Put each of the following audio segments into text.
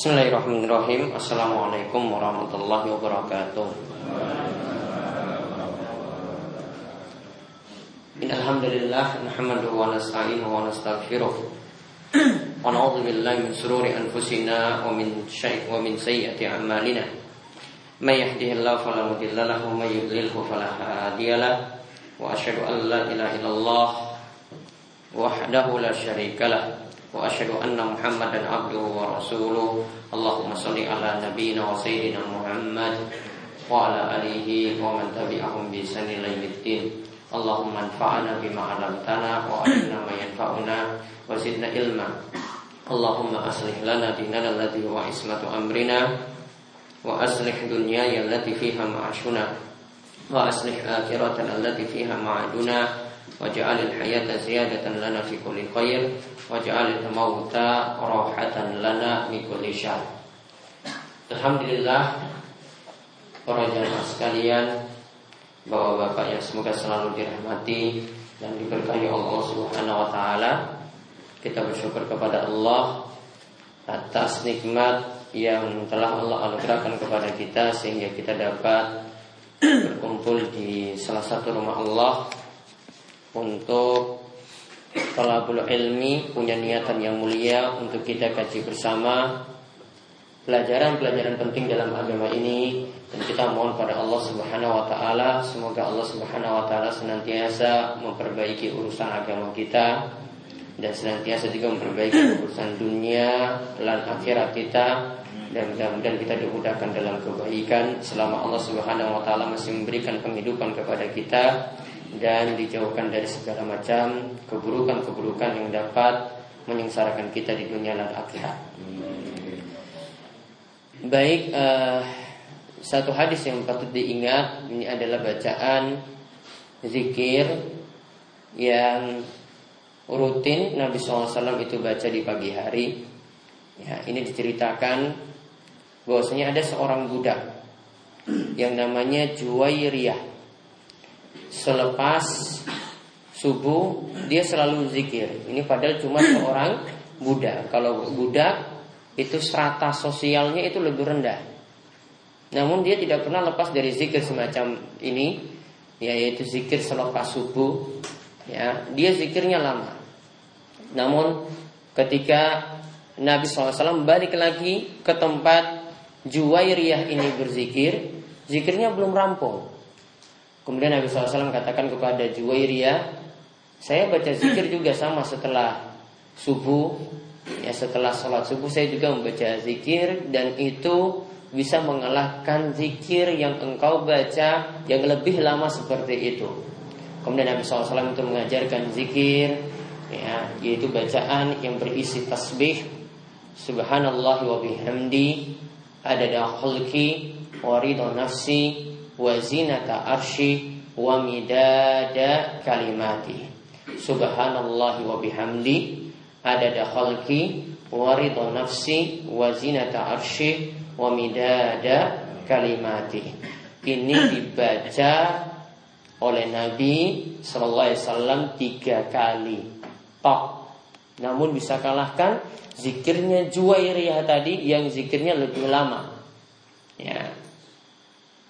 Bismillahirrahmanirrahim Assalamualaikum warahmatullahi wabarakatuh Alhamdulillah Nahmaduhu wa nasta'inuhu wa nastaghfiruh Wa na'udhu billahi min sururi anfusina Wa min syai' wa min sayyati amalina Man yahdihillahu falamudillalahu Man yudlilhu falahadiyalah Wa ashadu an la ilaha illallah Wahdahu la syarikalah وأشهد أن محمدا عبده ورسوله. اللهم صل على نبينا وسيدنا محمد وعلى آله ومن تبعهم بإحسان إلى الدين. اللهم انفعنا بما علمتنا وعلمنا ما ينفعنا وزدنا علما. اللهم أصلح لنا ديننا الذي هو عصمة أمرنا وأصلح دنياي التي فيها معاشنا وأصلح آخرتنا التي فيها معادنا waj'alil hayata ziyadatan lana fi kulli khair waj'alil mauta rahatan lana min kulli syar Alhamdulillah para jamaah sekalian bahwa Bapak yang semoga selalu dirahmati dan diberkahi Allah Subhanahu wa taala kita bersyukur kepada Allah atas nikmat yang telah Allah anugerahkan kepada kita sehingga kita dapat berkumpul di salah satu rumah Allah untuk Talabul ilmi punya niatan yang mulia untuk kita kaji bersama. Pelajaran-pelajaran penting dalam agama ini. Dan kita mohon pada Allah Subhanahu wa taala semoga Allah Subhanahu wa taala senantiasa memperbaiki urusan agama kita dan senantiasa juga memperbaiki urusan dunia dan akhirat kita. Dan mudah-mudahan kita dimudahkan dalam kebaikan selama Allah Subhanahu wa taala masih memberikan penghidupan kepada kita dan dijauhkan dari segala macam keburukan-keburukan yang dapat menyengsarakan kita di dunia dan akhirat. Baik, uh, satu hadis yang patut diingat ini adalah bacaan zikir yang rutin Nabi SAW itu baca di pagi hari. Ya, ini diceritakan bahwasanya ada seorang budak yang namanya Juwairiyah selepas subuh dia selalu zikir. Ini padahal cuma seorang budak. Kalau budak itu strata sosialnya itu lebih rendah. Namun dia tidak pernah lepas dari zikir semacam ini, yaitu zikir selepas subuh. Ya, dia zikirnya lama. Namun ketika Nabi SAW balik lagi ke tempat Juwairiyah ini berzikir, zikirnya belum rampung. Kemudian Nabi SAW katakan kepada Juwairiyah, saya baca zikir juga sama setelah subuh, ya setelah sholat subuh saya juga membaca zikir dan itu bisa mengalahkan zikir yang engkau baca yang lebih lama seperti itu. Kemudian Nabi SAW itu mengajarkan zikir, ya, yaitu bacaan yang berisi tasbih, Subhanallah wa bihamdi, adada khulki, waridu nafsi, wa zinata arsy wa midada kalimati. Subhanallah wa bihamdi adada khalqi wa ridha nafsi wa zinata arsy wa midada kalimati. Ini dibaca oleh Nabi Sallallahu Alaihi Wasallam tiga kali. Tok namun bisa kalahkan zikirnya Juwairiyah tadi yang zikirnya lebih lama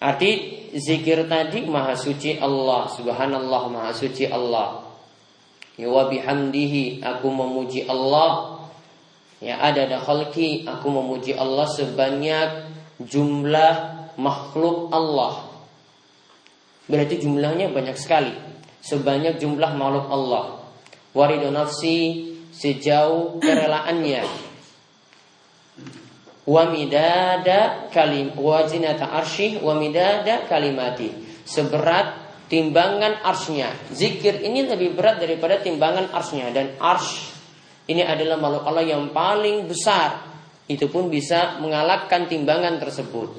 Arti zikir tadi maha suci Allah subhanallah maha suci Allah. Ya wa bihamdihi aku memuji Allah. Ya ada khalqi aku memuji Allah sebanyak jumlah makhluk Allah. Berarti jumlahnya banyak sekali. Sebanyak jumlah makhluk Allah. Waridu nafsi sejauh kerelaannya wa midada kalim wa zinata arsyih wa midada kalimati. Seberat timbangan arsnya. Zikir ini lebih berat daripada timbangan arsnya. Dan arsh ini adalah makhluk Allah yang paling besar. Itu pun bisa mengalahkan timbangan tersebut.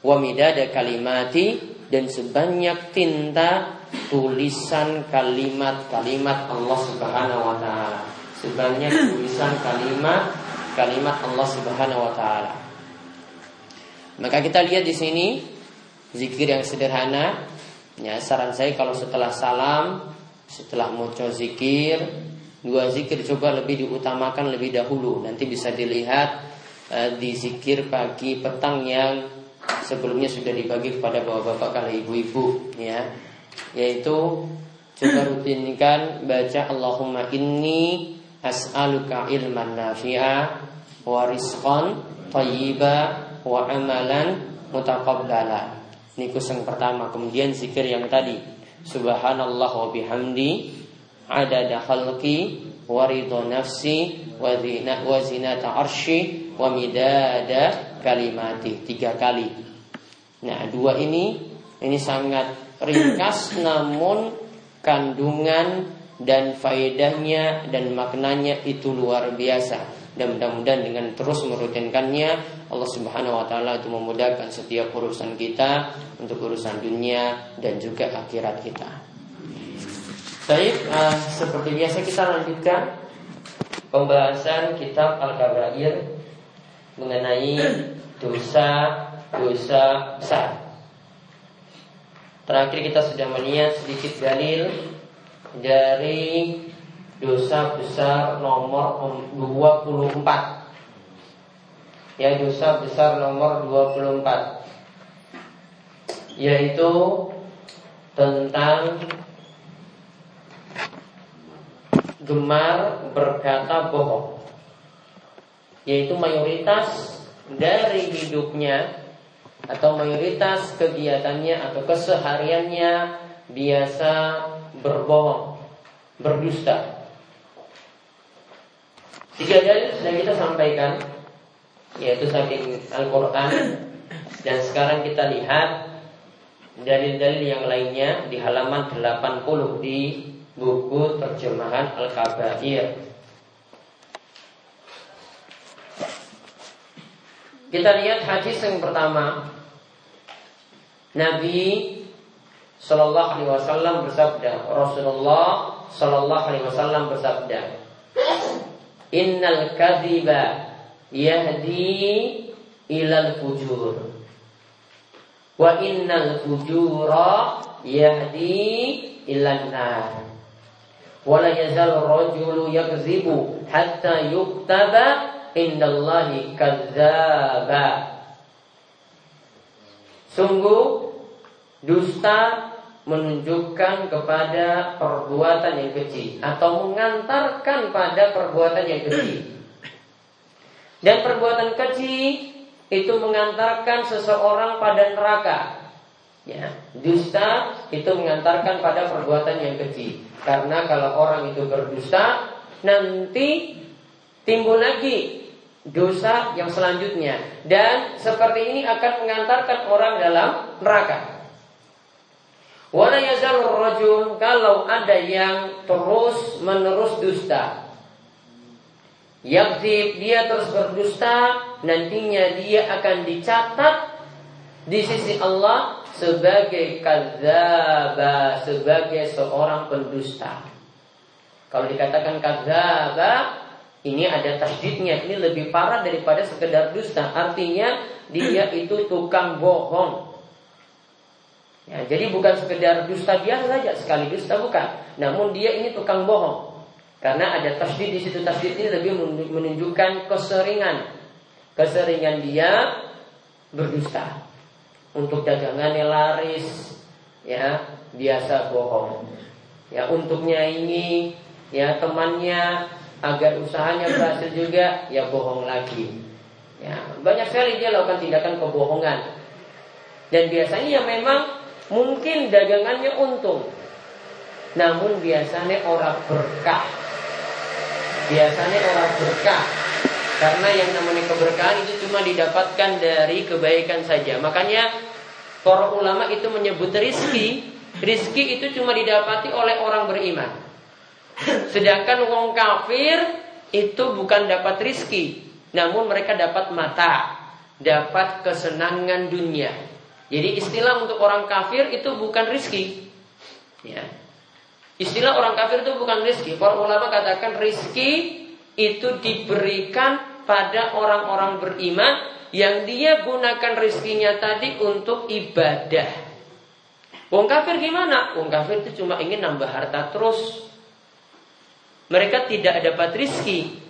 Wa midada kalimati dan sebanyak tinta tulisan kalimat-kalimat Allah Subhanahu wa taala. Sebanyak tulisan kalimat kalimat Allah Subhanahu wa taala. Maka kita lihat di sini zikir yang sederhana. Ya, saran saya kalau setelah salam, setelah mau zikir, dua zikir coba lebih diutamakan lebih dahulu. Nanti bisa dilihat uh, di zikir pagi petang yang sebelumnya sudah dibagi kepada bapak-bapak kali ibu-ibu ya yaitu coba rutinkan baca Allahumma inni as'aluka ilman nafi'a wa rizqan thayyiba wa amalan mutaqabbala. Ini yang pertama. Kemudian zikir yang tadi. Subhanallah wa bihamdi adada khalqi wa ridha nafsi wa zina wa zinata arsy wa midada kalimati. Tiga kali. Nah, dua ini ini sangat ringkas namun kandungan dan faedahnya dan maknanya itu luar biasa dan mudah-mudahan dengan terus merutinkannya Allah Subhanahu wa taala itu memudahkan setiap urusan kita untuk urusan dunia dan juga akhirat kita. Baik, uh, seperti biasa kita lanjutkan pembahasan kitab Al-Kabair mengenai dosa-dosa besar. Terakhir kita sudah melihat sedikit dalil dari dosa besar nomor 24 Ya dosa besar nomor 24 Yaitu tentang gemar berkata bohong. Yaitu mayoritas dari hidupnya Atau mayoritas kegiatannya atau kesehariannya Biasa berbohong Berdusta. Tiga dalil sudah kita sampaikan Yaitu saking Al-Quran. Dan sekarang kita lihat Dalil-dalil yang lainnya Di halaman 80 Di buku terjemahan Al-Kabair. Kita lihat hadis yang pertama. Nabi Sallallahu Alaihi Wasallam bersabda Rasulullah Sallallahu Alaihi Wasallam bersabda Innal kadhiba yahdi ilal fujur. Wa innal fujura yahdi ilan nar. Wa la yazal rajulu yakzibu hatta yuktaba indallahi kadzaba Sungguh dusta menunjukkan kepada perbuatan yang kecil atau mengantarkan pada perbuatan yang kecil. Dan perbuatan kecil itu mengantarkan seseorang pada neraka. Ya, dusta itu mengantarkan pada perbuatan yang kecil. Karena kalau orang itu berdusta, nanti timbul lagi dosa yang selanjutnya dan seperti ini akan mengantarkan orang dalam neraka. Wala rajul kalau ada yang terus menerus dusta. Yakzib dia terus berdusta, nantinya dia akan dicatat di sisi Allah sebagai kadzaba, sebagai seorang pendusta. Kalau dikatakan kadzaba, ini ada tasdidnya, ini lebih parah daripada sekedar dusta. Artinya dia itu tukang bohong. Ya, jadi bukan sekedar dusta biasa saja sekali dusta bukan. Namun dia ini tukang bohong. Karena ada tasdid di situ tasdid ini lebih menunjukkan keseringan. Keseringan dia berdusta. Untuk dagangannya laris, ya biasa bohong. Ya untuknya ini, ya temannya agar usahanya berhasil juga, ya bohong lagi. Ya banyak sekali dia lakukan tindakan kebohongan. Dan biasanya ya memang Mungkin dagangannya untung. Namun biasanya orang berkah. Biasanya orang berkah. Karena yang namanya keberkahan itu cuma didapatkan dari kebaikan saja. Makanya para ulama itu menyebut rizki. Rizki itu cuma didapati oleh orang beriman. Sedangkan wong kafir itu bukan dapat rizki. Namun mereka dapat mata. Dapat kesenangan dunia jadi istilah untuk orang kafir itu bukan rizki. Ya. Istilah orang kafir itu bukan rizki. Para ulama katakan rizki itu diberikan pada orang-orang beriman yang dia gunakan rizkinya tadi untuk ibadah. Wong kafir gimana? Wong kafir itu cuma ingin nambah harta terus. Mereka tidak dapat rizki.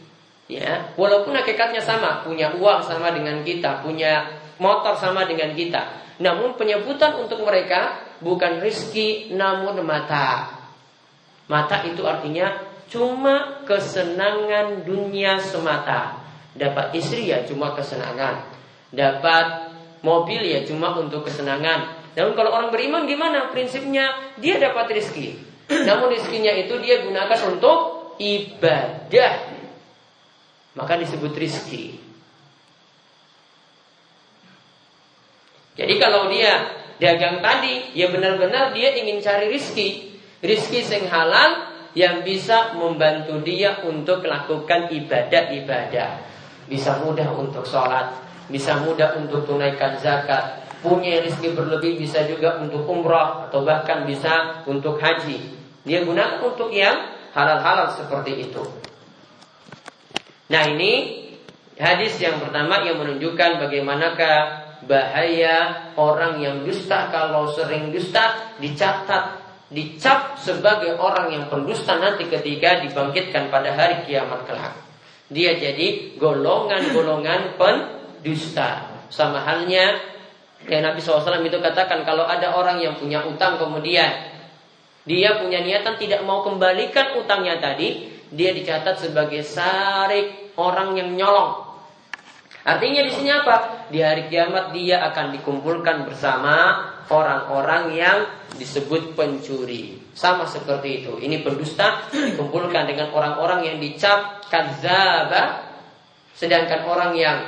Ya, walaupun hakikatnya sama, punya uang sama dengan kita, punya motor sama dengan kita. Namun penyebutan untuk mereka bukan rizki namun mata. Mata itu artinya cuma kesenangan dunia semata. Dapat istri ya cuma kesenangan. Dapat mobil ya cuma untuk kesenangan. Namun kalau orang beriman gimana? Prinsipnya dia dapat rizki. Namun rizkinya itu dia gunakan untuk ibadah. Maka disebut rizki. Jadi kalau dia dagang tadi, ya benar-benar dia ingin cari rizki. Rizki sing halal yang bisa membantu dia untuk melakukan ibadah-ibadah. Bisa mudah untuk sholat, bisa mudah untuk tunaikan zakat, punya rezeki berlebih bisa juga untuk umrah atau bahkan bisa untuk haji. Dia gunakan untuk yang halal-halal seperti itu. Nah ini hadis yang pertama yang menunjukkan bagaimanakah bahaya orang yang dusta kalau sering dusta dicatat dicap sebagai orang yang pendusta nanti ketika dibangkitkan pada hari kiamat kelak. Dia jadi golongan-golongan pendusta. Sama halnya Ya Nabi SAW itu katakan kalau ada orang yang punya utang kemudian dia punya niatan tidak mau kembalikan utangnya tadi, dia dicatat sebagai sarik orang yang nyolong. Artinya di sini apa? Di hari kiamat dia akan dikumpulkan bersama orang-orang yang disebut pencuri. Sama seperti itu. Ini pendusta dikumpulkan dengan orang-orang yang dicap kadzaba sedangkan orang yang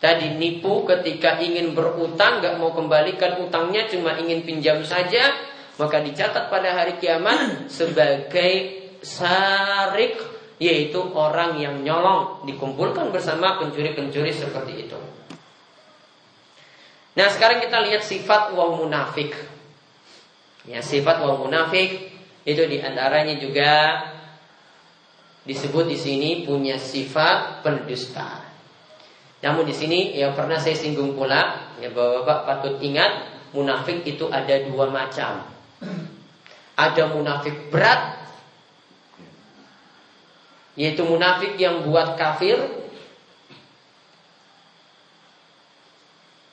Tadi nipu ketika ingin berutang Gak mau kembalikan utangnya Cuma ingin pinjam saja Maka dicatat pada hari kiamat Sebagai sarik Yaitu orang yang nyolong Dikumpulkan bersama pencuri-pencuri seperti itu. Nah sekarang kita lihat sifat wong munafik. Ya sifat wong munafik Itu di antaranya juga Disebut di sini punya sifat pendusta. Namun di sini yang pernah saya singgung pula, ya bapak-bapak patut ingat, munafik itu ada dua macam. Ada munafik berat, yaitu munafik yang buat kafir.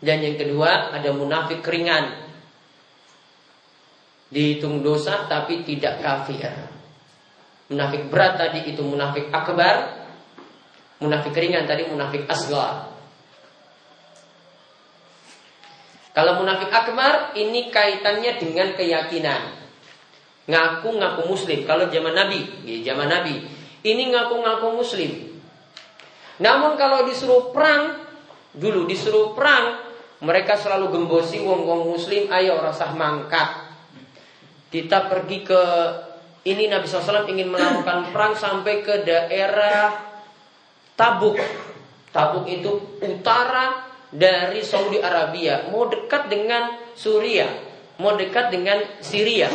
Dan yang kedua ada munafik ringan, dihitung dosa tapi tidak kafir. Munafik berat tadi itu munafik akbar, Munafik ringan tadi munafik asgar. Kalau munafik akbar ini kaitannya dengan keyakinan. Ngaku-ngaku muslim. Kalau zaman Nabi, ya zaman Nabi, ini ngaku-ngaku muslim. Namun kalau disuruh perang, dulu disuruh perang, mereka selalu gembosi wong-wong muslim, ayo rasah mangkat. Kita pergi ke ini Nabi SAW ingin melakukan perang sampai ke daerah Tabuk. Tabuk itu utara dari Saudi Arabia, mau dekat dengan Suriah, mau dekat dengan Syria.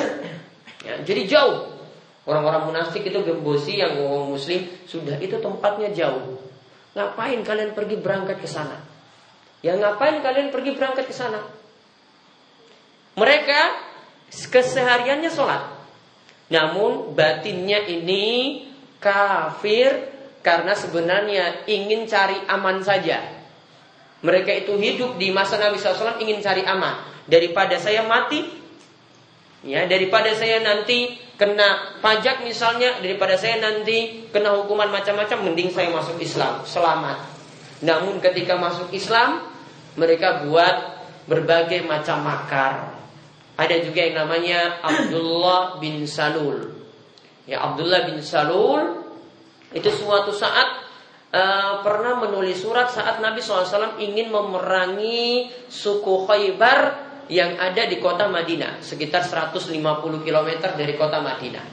Ya, jadi jauh. Orang-orang munafik itu gembosi yang ngomong muslim sudah itu tempatnya jauh. Ngapain kalian pergi berangkat ke sana? Ya ngapain kalian pergi berangkat ke sana? Mereka kesehariannya sholat. Namun batinnya ini kafir karena sebenarnya ingin cari aman saja. Mereka itu hidup di masa Nabi SAW ingin cari aman. Daripada saya mati, ya daripada saya nanti kena pajak misalnya, daripada saya nanti kena hukuman macam-macam, mending saya masuk Islam, selamat. Namun ketika masuk Islam, mereka buat berbagai macam makar. Ada juga yang namanya Abdullah bin Salul. Ya Abdullah bin Salul itu suatu saat uh, pernah menulis surat saat Nabi SAW ingin memerangi suku Khaybar yang ada di kota Madinah, sekitar 150 km dari kota Madinah.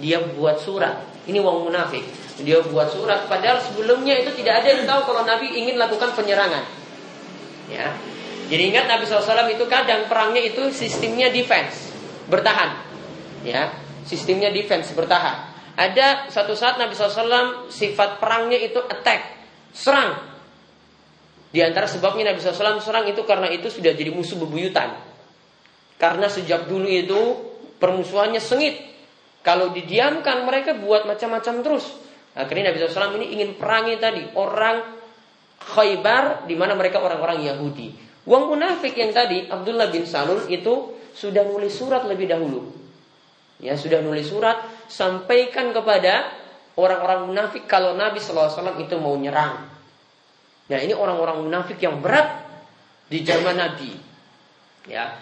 Dia buat surat. Ini wong munafik. Dia buat surat padahal sebelumnya itu tidak ada yang tahu kalau Nabi ingin lakukan penyerangan. Ya. Jadi ingat Nabi SAW itu kadang perangnya itu sistemnya defense, bertahan. Ya, sistemnya defense bertahan. Ada satu saat Nabi SAW sifat perangnya itu attack, serang. Di antara sebabnya Nabi SAW serang itu karena itu sudah jadi musuh bebuyutan. Karena sejak dulu itu permusuhannya sengit. Kalau didiamkan mereka buat macam-macam terus. Akhirnya Nabi SAW ini ingin perangi tadi orang Khaybar di mana mereka orang-orang Yahudi. Uang munafik yang tadi Abdullah bin Salul itu sudah nulis surat lebih dahulu. Ya, sudah nulis surat sampaikan kepada orang-orang munafik kalau Nabi SAW itu mau nyerang. Nah, ini orang-orang munafik yang berat di zaman Nabi. Ya.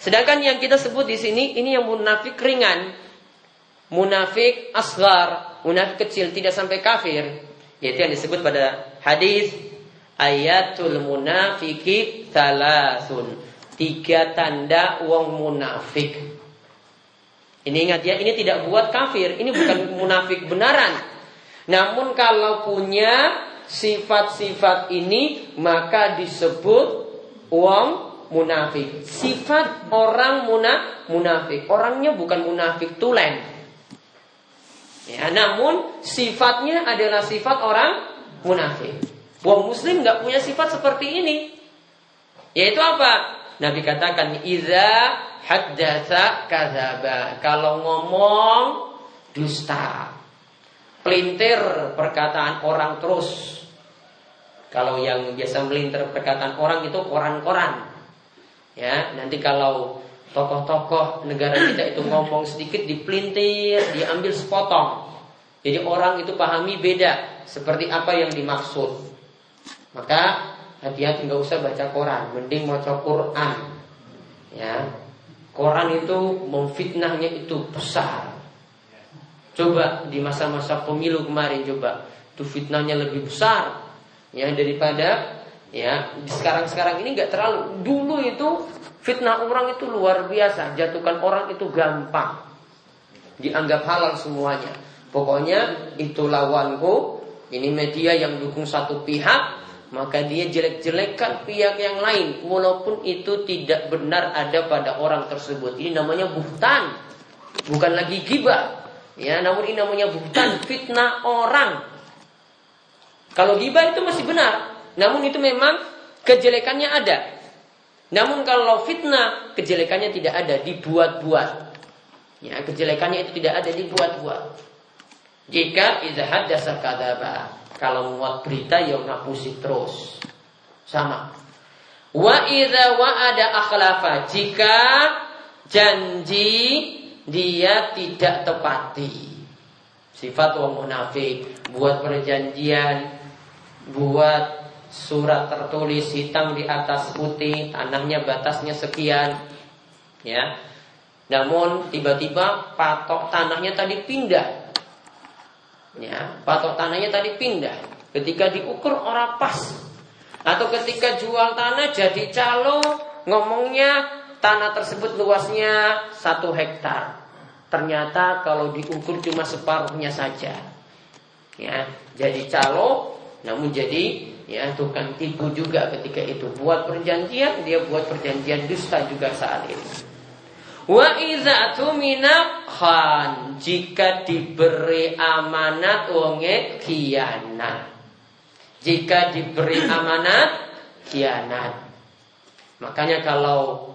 Sedangkan yang kita sebut di sini ini yang munafik ringan. Munafik asgar, munafik kecil tidak sampai kafir. Yaitu yang disebut pada hadis ayatul munafiki talasun. Tiga tanda wong munafik. Ini ingat ya, ini tidak buat kafir, ini bukan munafik benaran. Namun kalau punya sifat-sifat ini maka disebut wong munafik. Sifat orang muna, munafik. Orangnya bukan munafik tulen. Ya, namun sifatnya adalah sifat orang munafik. Wong muslim nggak punya sifat seperti ini. Yaitu apa? Nabi katakan iza haddatsa kadzaba. Kalau ngomong dusta. Pelintir perkataan orang terus. Kalau yang biasa melintir perkataan orang itu koran-koran. Ya, nanti kalau tokoh-tokoh negara kita itu ngomong sedikit dipelintir, diambil sepotong. Jadi orang itu pahami beda seperti apa yang dimaksud. Maka hati-hati nggak usah baca koran, mending baca Quran. Ya, koran itu memfitnahnya itu besar. Coba di masa-masa pemilu kemarin coba, itu fitnahnya lebih besar ya daripada ya sekarang-sekarang ini nggak terlalu. Dulu itu fitnah orang itu luar biasa, jatuhkan orang itu gampang, dianggap halal semuanya. Pokoknya itu lawanku, ini media yang dukung satu pihak, maka dia jelek-jelekkan pihak yang lain walaupun itu tidak benar ada pada orang tersebut. Ini namanya buhtan, bukan lagi gibah. Ya, namun ini namanya buhtan, fitnah orang. Kalau gibah itu masih benar, namun itu memang kejelekannya ada. Namun kalau fitnah, kejelekannya tidak ada, dibuat-buat. Ya, kejelekannya itu tidak ada, dibuat-buat. Jika izahad dasar kadabah kalau muat berita ya ngapusi terus. Sama. Wa idza ada akhlafa jika janji dia tidak tepati. Sifat wong munafik buat perjanjian, buat surat tertulis hitam di atas putih, tanahnya batasnya sekian. Ya. Namun tiba-tiba patok tanahnya tadi pindah Ya, patok tanahnya tadi pindah. Ketika diukur orang pas. Atau ketika jual tanah jadi calo ngomongnya tanah tersebut luasnya satu hektar. Ternyata kalau diukur cuma separuhnya saja. Ya, jadi calo namun jadi ya tukang tipu juga ketika itu buat perjanjian dia buat perjanjian dusta juga saat itu. Wa iza khan jika diberi amanat wonge kianat. Jika diberi amanat kianat. Makanya kalau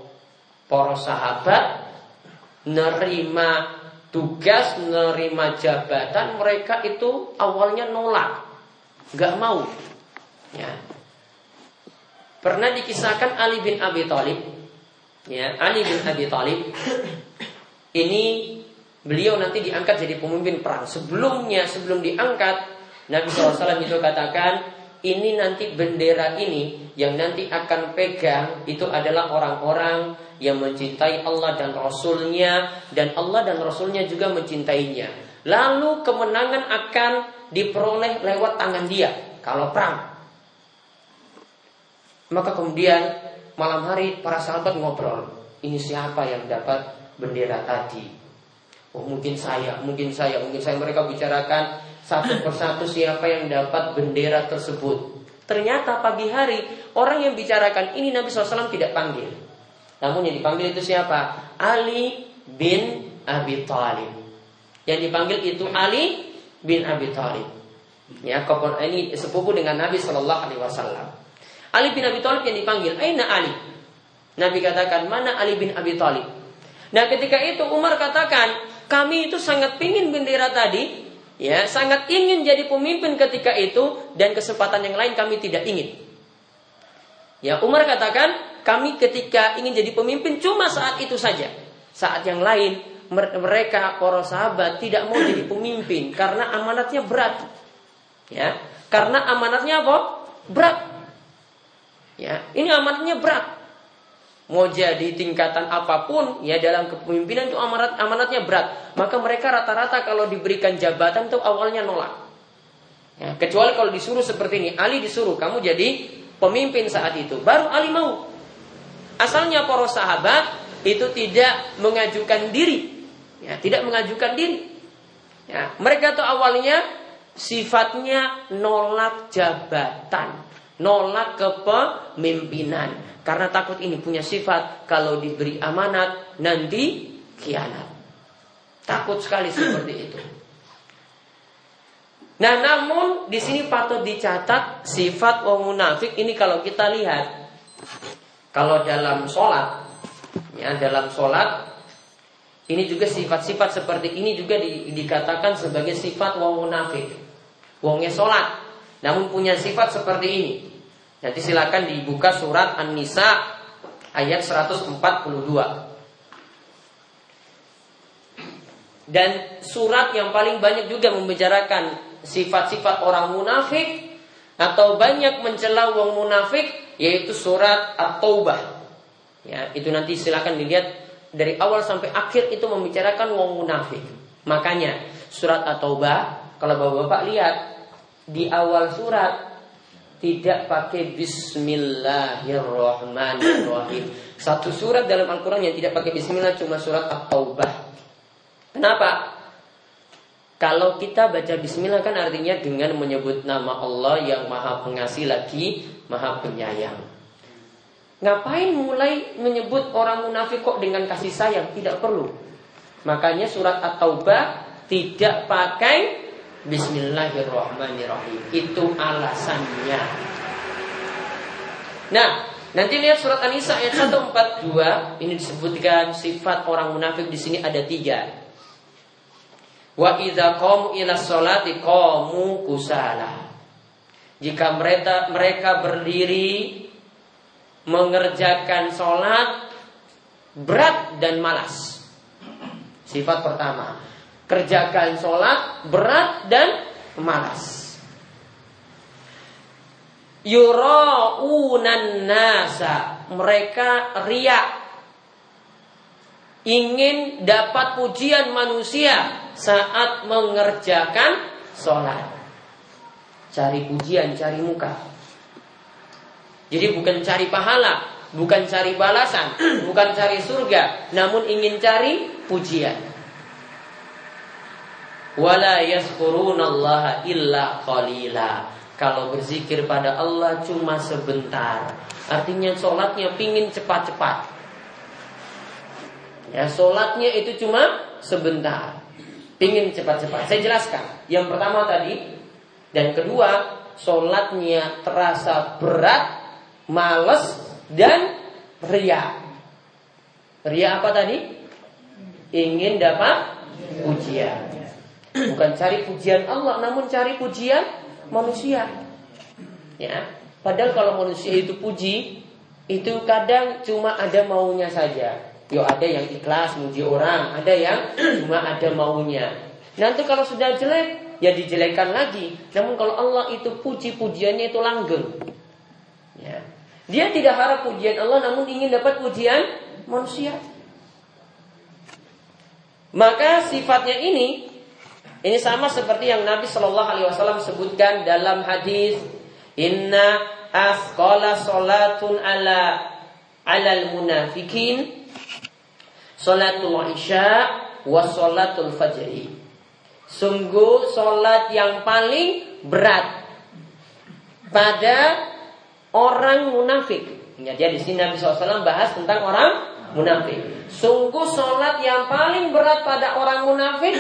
para sahabat nerima tugas, nerima jabatan, mereka itu awalnya nolak, nggak mau. Ya. Pernah dikisahkan Ali bin Abi Thalib ya Ali bin Abi Thalib ini beliau nanti diangkat jadi pemimpin perang. Sebelumnya sebelum diangkat Nabi SAW itu katakan ini nanti bendera ini yang nanti akan pegang itu adalah orang-orang yang mencintai Allah dan Rasulnya dan Allah dan Rasulnya juga mencintainya. Lalu kemenangan akan diperoleh lewat tangan dia kalau perang. Maka kemudian malam hari para sahabat ngobrol. Ini siapa yang dapat bendera tadi? Oh mungkin saya, mungkin saya, mungkin saya. Mereka bicarakan satu persatu siapa yang dapat bendera tersebut. Ternyata pagi hari orang yang bicarakan ini Nabi SAW tidak panggil. Namun yang dipanggil itu siapa? Ali bin Abi Thalib. Yang dipanggil itu Ali bin Abi Thalib. Ya, ini sepupu dengan Nabi Shallallahu Alaihi Wasallam. Ali bin Abi Thalib yang dipanggil, Aina Ali? Nabi katakan, mana Ali bin Abi Thalib? Nah ketika itu Umar katakan, kami itu sangat pingin bendera tadi, ya sangat ingin jadi pemimpin ketika itu dan kesempatan yang lain kami tidak ingin. Ya Umar katakan kami ketika ingin jadi pemimpin cuma saat itu saja. Saat yang lain mereka para sahabat tidak mau jadi pemimpin karena amanatnya berat. Ya, karena amanatnya apa? Berat. Ya, ini amanatnya berat. Mau jadi tingkatan apa pun ya dalam kepemimpinan itu amanat amanatnya berat. Maka mereka rata-rata kalau diberikan jabatan itu awalnya nolak. Ya, kecuali kalau disuruh seperti ini, Ali disuruh kamu jadi pemimpin saat itu, baru Ali mau. Asalnya para sahabat itu tidak mengajukan diri, ya, tidak mengajukan diri. Ya, mereka tuh awalnya sifatnya nolak jabatan, nolak kepemimpinan. Karena takut ini punya sifat kalau diberi amanat nanti khianat. Takut sekali seperti itu. Nah, namun di sini patut dicatat sifat wong munafik ini kalau kita lihat kalau dalam sholat, ya dalam sholat ini juga sifat-sifat seperti ini juga di, dikatakan sebagai sifat wong munafik. Wongnya sholat, namun punya sifat seperti ini. Nanti silakan dibuka surat An-Nisa ayat 142. Dan surat yang paling banyak juga membicarakan sifat-sifat orang munafik atau banyak mencela wong munafik yaitu surat At-Taubah. Ya, itu nanti silakan dilihat dari awal sampai akhir itu membicarakan wong munafik. Makanya surat At-Taubah kalau Bapak-bapak lihat di awal surat tidak pakai Bismillahirrahmanirrahim. Satu surat dalam Al-Quran yang tidak pakai Bismillah cuma surat At-Taubah. Kenapa? Kalau kita baca Bismillah kan artinya dengan menyebut nama Allah yang maha pengasih lagi maha penyayang. Ngapain mulai menyebut orang munafik kok dengan kasih sayang? Tidak perlu. Makanya surat At-Taubah tidak pakai Bismillahirrahmanirrahim. Itu alasannya. Nah, nanti lihat surat An-Nisa ayat 142. Ini disebutkan sifat orang munafik di sini ada tiga. Wa idza qamu ila sholati qamu kusala. Jika mereka mereka berdiri mengerjakan sholat berat dan malas. Sifat pertama. Kerjakan sholat berat dan malas. Yura'unan nasa. Mereka riak. Ingin dapat pujian manusia saat mengerjakan sholat. Cari pujian, cari muka. Jadi bukan cari pahala, bukan cari balasan, bukan cari surga, namun ingin cari pujian wala yazkurunallaha illa qalila. Kalau berzikir pada Allah cuma sebentar. Artinya sholatnya pingin cepat-cepat. Ya, sholatnya itu cuma sebentar. Pingin cepat-cepat. Saya jelaskan. Yang pertama tadi. Dan kedua, sholatnya terasa berat, males, dan ria. Ria apa tadi? Ingin dapat ujian. Bukan cari pujian Allah, namun cari pujian manusia. Ya, padahal kalau manusia itu puji, itu kadang cuma ada maunya saja. Yo ada yang ikhlas muji orang, ada yang cuma ada maunya. Nanti kalau sudah jelek, ya dijelekan lagi. Namun kalau Allah itu puji pujiannya itu langgeng. Ya. Dia tidak harap pujian Allah, namun ingin dapat pujian manusia. Maka sifatnya ini ini sama seperti yang Nabi Shallallahu Alaihi Wasallam sebutkan dalam hadis Inna asqala salatun ala alal munafikin salatul isya wa salatul fajri. Sungguh solat yang paling berat pada orang munafik. Ya, jadi di sini Nabi SAW bahas tentang orang munafik. Sungguh solat yang paling berat pada orang munafik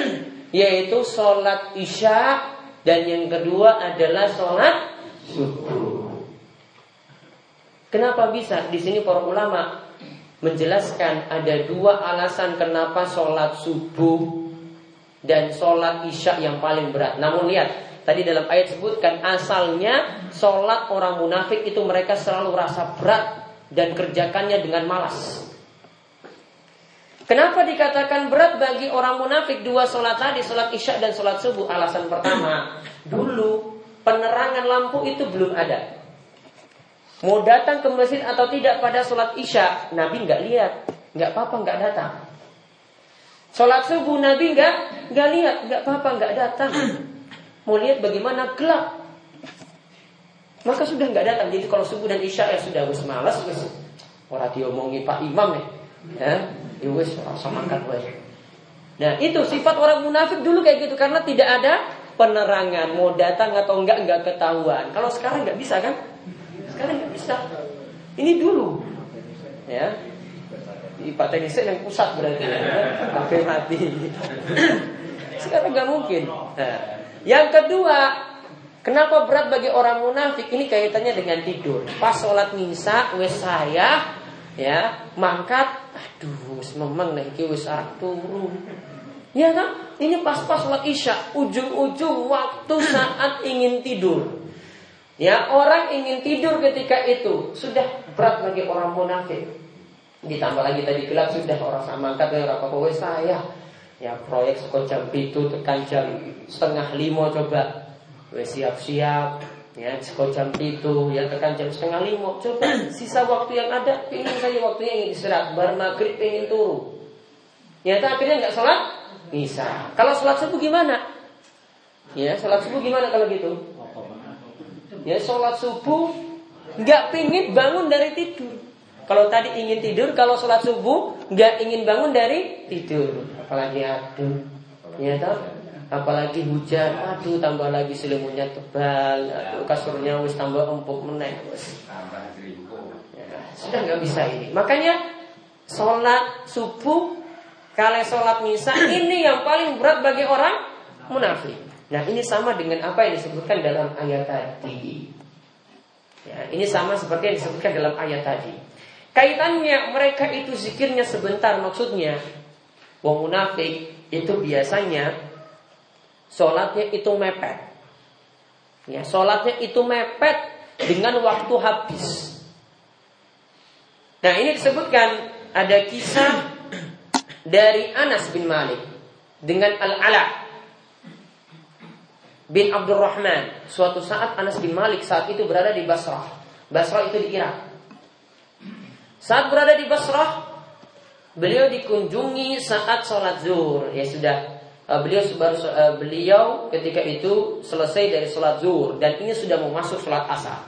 yaitu sholat isya dan yang kedua adalah sholat subuh. Kenapa bisa? Di sini para ulama menjelaskan ada dua alasan kenapa sholat subuh dan sholat isya yang paling berat. Namun lihat, tadi dalam ayat sebutkan asalnya sholat orang munafik itu mereka selalu rasa berat dan kerjakannya dengan malas. Kenapa dikatakan berat bagi orang munafik dua sholat tadi, sholat isya dan sholat subuh? Alasan pertama, dulu penerangan lampu itu belum ada. Mau datang ke masjid atau tidak pada sholat isya, Nabi nggak lihat, nggak apa-apa nggak datang. Sholat subuh Nabi nggak nggak lihat, nggak apa-apa nggak datang. Mau lihat bagaimana gelap. Maka sudah nggak datang. Jadi kalau subuh dan isya ya sudah wis malas wis. Orang diomongi Pak Imam nih. Ya, ya wis rasa wis. Nah itu sifat orang munafik dulu kayak gitu karena tidak ada penerangan mau datang atau enggak enggak ketahuan. Kalau sekarang nggak bisa kan? Sekarang nggak bisa. Ini dulu. Ya, hipotenuse yang pusat berarti ya. Mati. Sekarang nggak mungkin. Nah, yang kedua, kenapa berat bagi orang munafik? Ini kaitannya dengan tidur. Pas sholat misa, wes saya ya mangkat, aduh, memang nih wes turun. Ya kan? Ini pas-pas sholat isya, ujung-ujung waktu saat ingin tidur. Ya, orang ingin tidur ketika itu sudah berat bagi orang munafik. Ditambah lagi tadi gelap sudah orang sama angkat dengan apa kowe saya. Ya proyek sekolah jam itu tekan jam setengah lima coba. Siap-siap ya sekolah jam itu ya tekan jam setengah lima. Coba sisa waktu yang ada ingin saja waktunya ingin istirahat. Bar maghrib ingin turu ya akhirnya nggak sholat? Bisa. Kalau sholat subuh gimana? Ya sholat subuh gimana kalau gitu? Ya sholat subuh nggak pingin bangun dari tidur. Kalau tadi ingin tidur, kalau sholat subuh nggak ingin bangun dari tidur, apalagi aduh, ya toh? Apalagi hujan, aduh tambah lagi selimutnya tebal, aduh kasurnya wis tambah empuk meneng, ya, sudah nggak bisa ini. Makanya sholat subuh, kalau sholat misa ini yang paling berat bagi orang munafik. Nah ini sama dengan apa yang disebutkan dalam ayat tadi. Ya, ini sama seperti yang disebutkan dalam ayat tadi. Kaitannya mereka itu zikirnya sebentar maksudnya. Wong munafik itu biasanya sholatnya itu mepet. Ya, sholatnya itu mepet dengan waktu habis. Nah ini disebutkan ada kisah dari Anas bin Malik dengan Al-Ala bin Abdurrahman. Suatu saat Anas bin Malik saat itu berada di Basrah. Basrah itu di Irak. Saat berada di Basrah, beliau dikunjungi saat sholat zuhur. Ya sudah, beliau baru eh, beliau ketika itu selesai dari sholat zuhur dan ini sudah mau masuk sholat asar.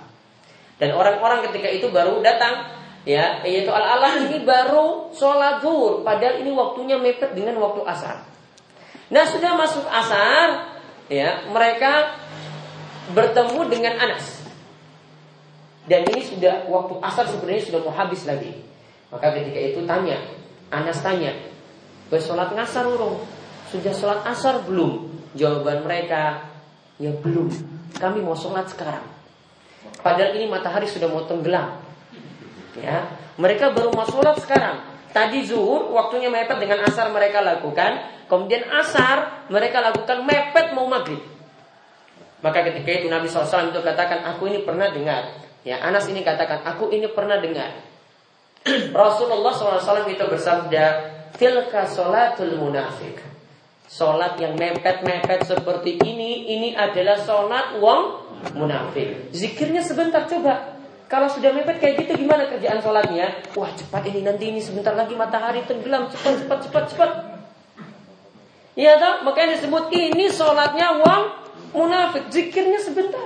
Dan orang-orang ketika itu baru datang, ya, yaitu al-alah ini baru sholat zuhur, padahal ini waktunya mepet dengan waktu asar. Nah sudah masuk asar, ya, mereka bertemu dengan Anas. Dan ini sudah waktu asar sebenarnya sudah mau habis lagi. Maka ketika itu tanya, Anas tanya, bersolat ngasar urung? Sudah sholat asar belum? Jawaban mereka, ya belum. Kami mau sholat sekarang. Padahal ini matahari sudah mau tenggelam. Ya, mereka baru mau sholat sekarang. Tadi zuhur, waktunya mepet dengan asar mereka lakukan. Kemudian asar, mereka lakukan mepet mau maghrib. Maka ketika itu Nabi SAW itu katakan, aku ini pernah dengar Ya, Anas ini katakan, aku ini pernah dengar. Rasulullah SAW itu bersabda, Tilka solatul munafik. Solat yang mepet-mepet seperti ini, ini adalah solat wong munafik. Zikirnya sebentar coba. Kalau sudah mepet kayak gitu gimana kerjaan sholatnya? Wah cepat ini nanti ini sebentar lagi matahari tenggelam cepat cepat cepat cepat. Iya toh makanya disebut ini sholatnya wong munafik. Zikirnya sebentar.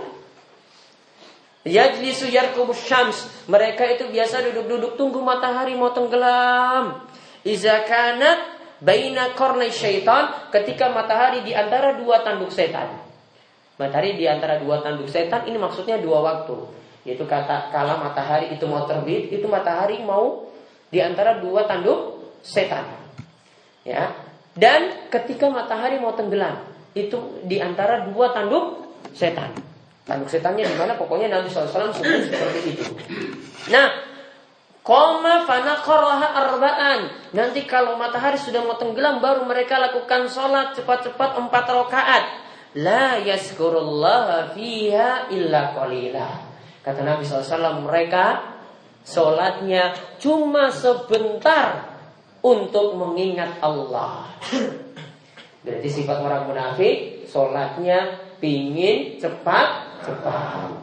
Yajlisu yarkubus syams. Mereka itu biasa duduk-duduk tunggu matahari mau tenggelam. Iza kanat baina kornai syaitan. Ketika matahari di antara dua tanduk setan. Matahari di antara dua tanduk setan ini maksudnya dua waktu. Yaitu kata kala matahari itu mau terbit, itu matahari mau di antara dua tanduk setan. Ya. Dan ketika matahari mau tenggelam, itu di antara dua tanduk setan. Tanduk setannya di mana? Pokoknya Nabi SAW sebut seperti itu. Nah, Koma fanaqaraha arba'an. Nanti kalau matahari sudah mau tenggelam baru mereka lakukan sholat cepat-cepat empat rakaat. La yazkurullah fiha illa qalila. Kata Nabi SAW mereka sholatnya cuma sebentar untuk mengingat Allah. Berarti sifat orang munafik sholatnya pingin cepat cepat.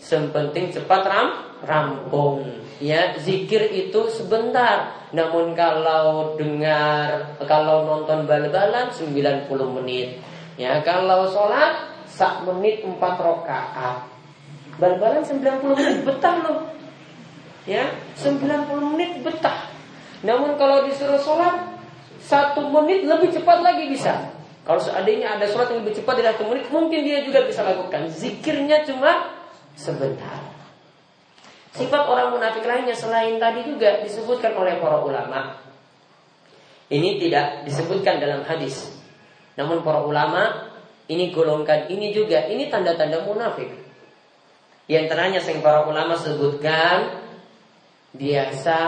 Sepenting cepat ram rampung. Ya, zikir itu sebentar. Namun kalau dengar, kalau nonton bal-balan 90 menit. Ya, kalau sholat sak menit 4 rakaat. Bal-balan 90 menit betah loh. Ya, 90 menit betah. Namun kalau disuruh sholat satu menit lebih cepat lagi bisa. Kalau seandainya ada sholat yang lebih cepat dari satu menit, mungkin dia juga bisa lakukan. Zikirnya cuma sebentar. Sifat orang munafik lainnya selain tadi juga disebutkan oleh para ulama. Ini tidak disebutkan dalam hadis. Namun para ulama ini golongkan ini juga ini tanda-tanda munafik. Di antaranya yang para ulama sebutkan biasa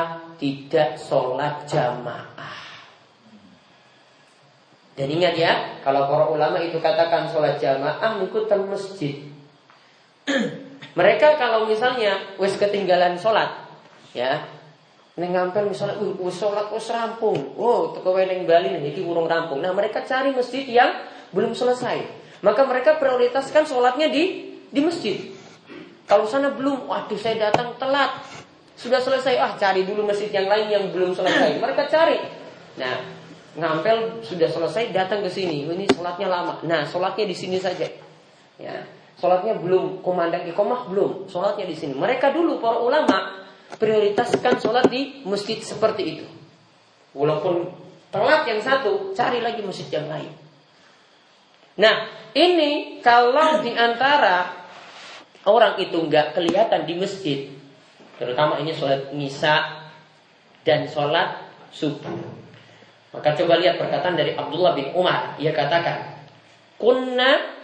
tidak sholat jamaah. Dan ingat ya, kalau para ulama itu katakan sholat jamaah ikutan masjid. Mereka kalau misalnya wes ketinggalan sholat, ya, nengampel misalnya, uh, wes sholat wes rampung, oh, toko weneng Bali nih, ini urung rampung. Nah mereka cari masjid yang belum selesai, maka mereka prioritaskan sholatnya di di masjid. Kalau sana belum, waduh saya datang telat, sudah selesai, ah cari dulu masjid yang lain yang belum selesai. Mereka cari. Nah, ngampel sudah selesai, datang ke sini. Ini sholatnya lama. Nah, sholatnya di sini saja. Ya, Sholatnya belum, komandang ikomah belum. Sholatnya di sini. Mereka dulu para ulama prioritaskan sholat di masjid seperti itu. Walaupun telat yang satu, cari lagi masjid yang lain. Nah, ini kalau di antara orang itu nggak kelihatan di masjid, terutama ini sholat nisa dan sholat subuh. Maka coba lihat perkataan dari Abdullah bin Umar. Ia katakan, Kunna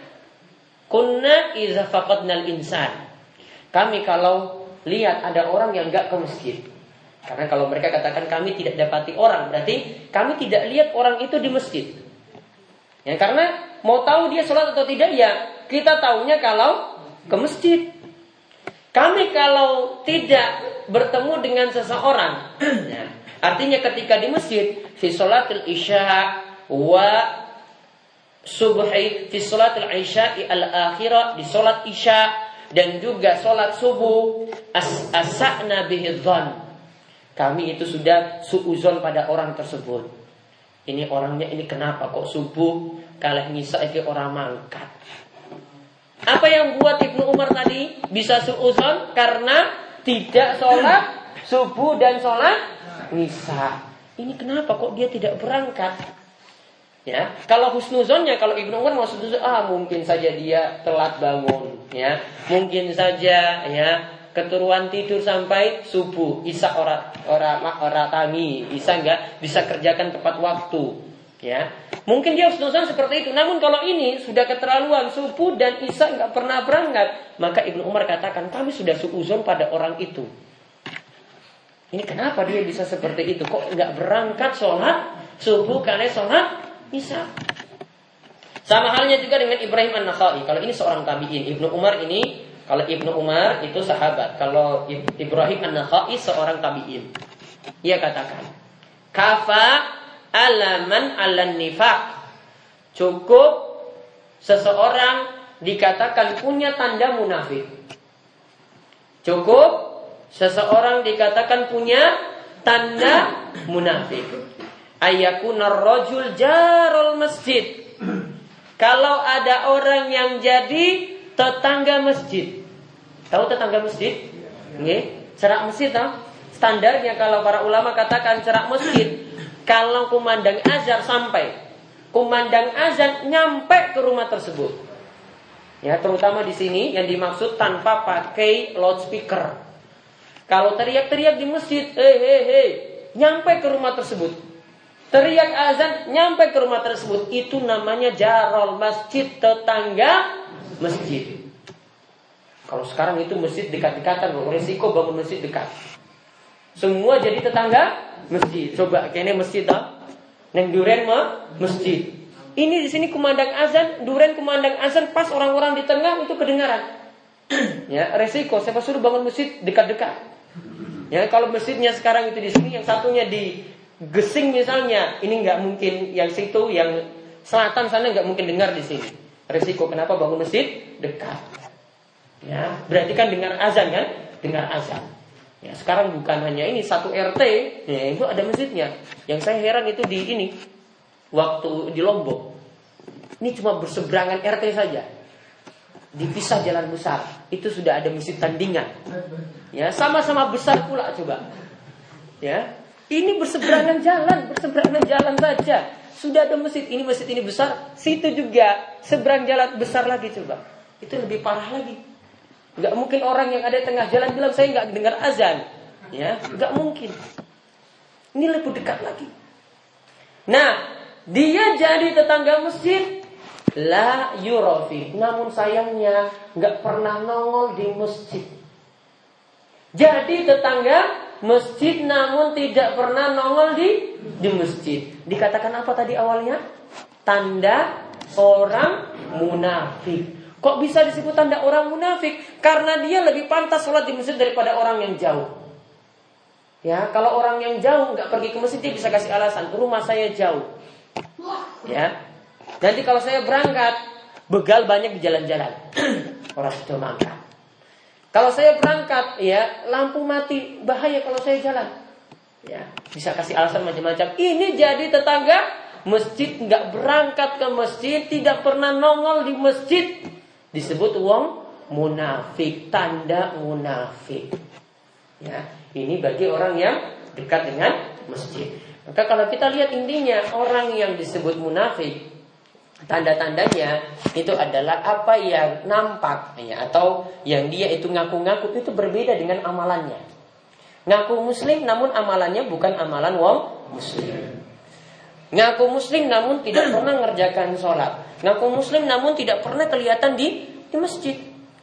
Kunna iza faqadnal insan. Kami kalau lihat ada orang yang enggak ke masjid. Karena kalau mereka katakan kami tidak dapati orang, berarti kami tidak lihat orang itu di masjid. Ya, karena mau tahu dia sholat atau tidak ya kita tahunya kalau ke masjid. Kami kalau tidak bertemu dengan seseorang, ya, artinya ketika di masjid, fi sholatil isya wa subhi fi salatil isya'i al akhirah di salat isya dan juga salat subuh as asana bihi Kami itu sudah suuzon pada orang tersebut. Ini orangnya ini kenapa kok subuh kalah ngisa itu orang mangkat. Apa yang buat Ibnu Umar tadi bisa suuzon karena tidak sholat subuh dan sholat nisa. Ini kenapa kok dia tidak berangkat? Ya, kalau husnuzonnya kalau Ibnu Umar maksud ah mungkin saja dia telat bangun, ya. Mungkin saja ya keturuan tidur sampai subuh, Isa ora ora ora tangi, Isa enggak bisa kerjakan tepat waktu, ya. Mungkin dia husnuzon seperti itu. Namun kalau ini sudah keterlaluan subuh dan Isa enggak pernah berangkat, maka Ibnu Umar katakan kami sudah suuzon pada orang itu. Ini kenapa dia bisa seperti itu? Kok enggak berangkat sholat subuh karena sholat bisa. Sama halnya juga dengan Ibrahim An-Nakhai. Kalau ini seorang tabi'in, Ibnu Umar ini kalau Ibnu Umar itu sahabat, kalau Ibrahim An-Nakhai seorang tabi'in. Ia katakan, "Kafa alaman alan nifak." Cukup seseorang dikatakan punya tanda munafik. Cukup seseorang dikatakan punya tanda munafik ayakuna rojul jarol masjid. Kalau ada orang yang jadi tetangga masjid. Tahu tetangga masjid? Nggih, cerak masjid tahu? Standarnya kalau para ulama katakan cerak masjid, kalau kumandang azan sampai kumandang azan nyampe ke rumah tersebut. Ya, terutama di sini yang dimaksud tanpa pakai loudspeaker. Kalau teriak-teriak di masjid, hei hei, nyampe ke rumah tersebut. Teriak azan nyampe ke rumah tersebut itu namanya jarol masjid tetangga masjid. Kalau sekarang itu masjid dekat-dekatan, risiko bangun masjid dekat. Semua jadi tetangga masjid. Coba kene masjid toh. Neng duren mah masjid. Ini di sini kumandang azan, duren kumandang azan pas orang-orang di tengah itu kedengaran. ya, resiko siapa suruh bangun masjid dekat-dekat. Ya, kalau masjidnya sekarang itu di sini, yang satunya di Gesing misalnya, ini nggak mungkin yang situ, yang selatan sana nggak mungkin dengar di sini. Resiko kenapa bangun masjid dekat. Ya, berarti kan dengar azan kan? Dengar azan. Ya, sekarang bukan hanya ini satu RT, ya, itu ada masjidnya. Yang saya heran itu di ini waktu di Lombok. Ini cuma berseberangan RT saja. Dipisah jalan besar. Itu sudah ada masjid tandingan. Ya, sama-sama besar pula coba. Ya. Ini berseberangan jalan, berseberangan jalan saja. Sudah ada masjid, ini masjid ini besar, situ juga seberang jalan besar lagi coba. Itu lebih parah lagi. Gak mungkin orang yang ada di tengah jalan bilang saya nggak dengar azan. Ya, nggak mungkin. Ini lebih dekat lagi. Nah, dia jadi tetangga masjid la yurofi. Namun sayangnya nggak pernah nongol di masjid. Jadi tetangga masjid namun tidak pernah nongol di di masjid. Dikatakan apa tadi awalnya? Tanda orang munafik. Kok bisa disebut tanda orang munafik? Karena dia lebih pantas sholat di masjid daripada orang yang jauh. Ya, kalau orang yang jauh nggak pergi ke masjid dia bisa kasih alasan, rumah saya jauh. Ya, nanti kalau saya berangkat, begal banyak di jalan-jalan. orang sudah mangkat. Kalau saya berangkat, ya lampu mati, bahaya kalau saya jalan. Ya, bisa kasih alasan macam-macam. Ini jadi tetangga masjid nggak berangkat ke masjid, tidak pernah nongol di masjid, disebut uang munafik, tanda munafik. Ya, ini bagi orang yang dekat dengan masjid. Maka kalau kita lihat intinya orang yang disebut munafik, tanda-tandanya itu adalah apa yang nampak ya atau yang dia itu ngaku-ngaku itu berbeda dengan amalannya. Ngaku muslim namun amalannya bukan amalan wong muslim. Ngaku muslim namun tidak pernah mengerjakan sholat. Ngaku muslim namun tidak pernah kelihatan di di masjid.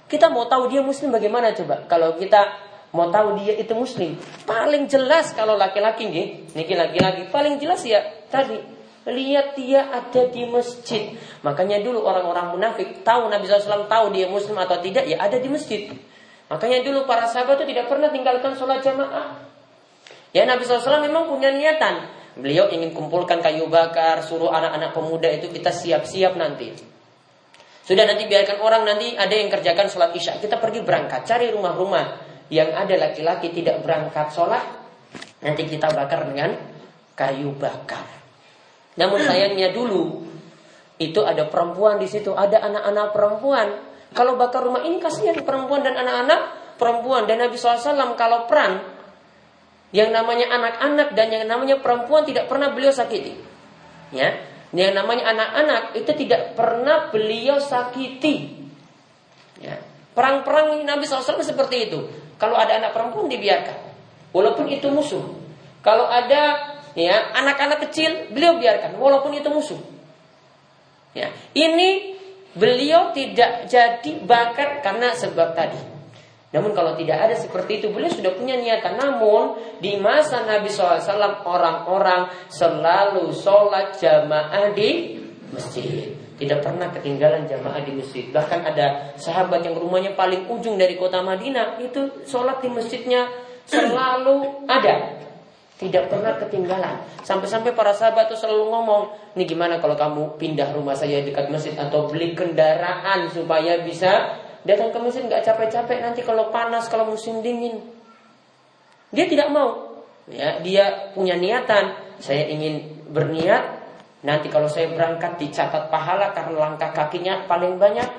Kita mau tahu dia muslim bagaimana coba? Kalau kita mau tahu dia itu muslim, paling jelas kalau laki-laki nih, niki laki-laki paling jelas ya tadi lihat dia ada di masjid. Makanya dulu orang-orang munafik tahu Nabi SAW tahu dia muslim atau tidak ya ada di masjid. Makanya dulu para sahabat itu tidak pernah tinggalkan sholat jamaah. Ya Nabi SAW memang punya niatan. Beliau ingin kumpulkan kayu bakar, suruh anak-anak pemuda itu kita siap-siap nanti. Sudah nanti biarkan orang nanti ada yang kerjakan sholat isya. Kita pergi berangkat, cari rumah-rumah yang ada laki-laki tidak berangkat sholat. Nanti kita bakar dengan kayu bakar. Namun sayangnya dulu itu ada perempuan di situ, ada anak-anak perempuan. Kalau bakar rumah ini kasihan perempuan dan anak-anak perempuan dan Nabi SAW kalau perang yang namanya anak-anak dan yang namanya perempuan tidak pernah beliau sakiti. Ya, yang namanya anak-anak itu tidak pernah beliau sakiti. Ya. Perang-perang Nabi SAW seperti itu. Kalau ada anak perempuan dibiarkan. Walaupun itu musuh. Kalau ada ya anak-anak kecil, beliau biarkan. Walaupun itu musuh. Ya. Ini beliau tidak jadi bakar karena sebab tadi. Namun kalau tidak ada seperti itu beliau sudah punya niatan. Namun di masa Nabi SAW orang-orang selalu sholat jamaah di masjid. Tidak pernah ketinggalan jamaah di masjid. Bahkan ada sahabat yang rumahnya paling ujung dari kota Madinah itu sholat di masjidnya selalu ada. Tidak pernah ketinggalan. Sampai-sampai para sahabat itu selalu ngomong, ini gimana kalau kamu pindah rumah saya dekat masjid atau beli kendaraan supaya bisa Datang ke masjid nggak capek-capek nanti kalau panas, kalau musim dingin. Dia tidak mau. Ya, dia punya niatan. Saya ingin berniat. Nanti kalau saya berangkat dicatat pahala karena langkah kakinya paling banyak.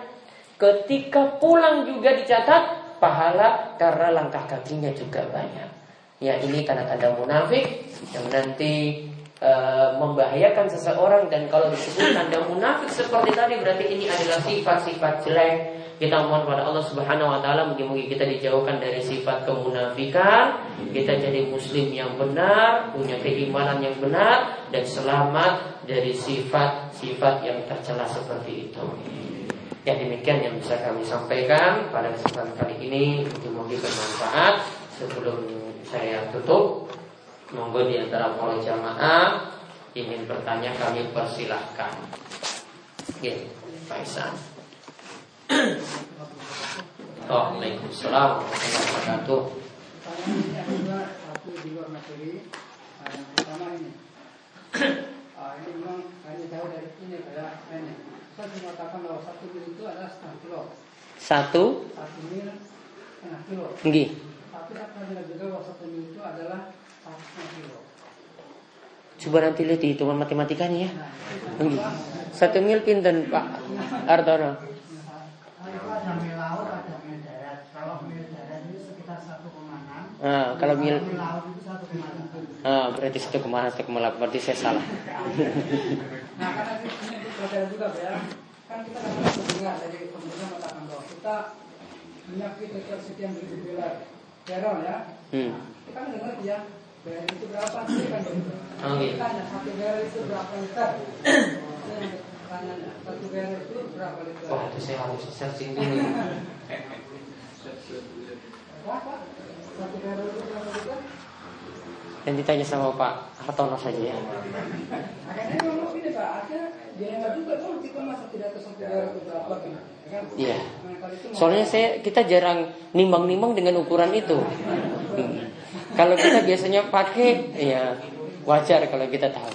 Ketika pulang juga dicatat pahala karena langkah kakinya juga banyak. Ya ini tanda-tanda munafik yang nanti e, membahayakan seseorang dan kalau disebut tanda munafik seperti tadi berarti ini adalah sifat-sifat jelek kita mohon kepada Allah Subhanahu wa taala mungkin kita dijauhkan dari sifat kemunafikan, kita jadi muslim yang benar, punya keimanan yang benar dan selamat dari sifat-sifat yang tercela seperti itu. Ya demikian yang bisa kami sampaikan pada kesempatan kali ini. Mungkin bermanfaat. Sebelum saya tutup. Monggo di antara para jamaah ingin bertanya kami persilahkan. Oke, Faisan. Oh, Waalaikumsalam warahmatullahi wabarakatuh. satu di luar materi. Yang pertama ini, Ah, ini memang hanya jauh dari ini kayak ini. Saya mengatakan bahwa satu mil itu adalah setengah kilo. Satu, Satu mil setengah kilo. nggih. Tapi saya pernah juga bahwa satu mil itu adalah satu setengah kilo. Coba nanti lihat di hitungan matematikanya ya. Nah. Satu mil pinten Pak Artono? itu ada mil laut, ada mil darat. Kalau mil darat itu sekitar 1,6. Ah, kalau mil Mil laut itu 1,8. ah, berarti satu ke mana satu ke mana berarti saya salah. Nah, karena pelajaran juga, ya. Kan kita dapat mendengar dari pemerintah mengatakan bahwa kita menyakiti ketersediaan beribu dolar barrel ya. Hmm. Nah, kita mendengar dia barrel itu berapa sih kan begitu. Oh, iya. Kita tanya satu barrel itu berapa liter? Pertanyaannya. Satu barrel itu berapa liter? Wah, itu saya harus searching dulu. Berapa? Satu barrel itu berapa? Dan ditanya sama Pak Hartono saja ya. Iya. Soalnya saya kita jarang nimbang-nimbang dengan ukuran itu. Kalau kita biasanya pakai ya wajar kalau kita tahu.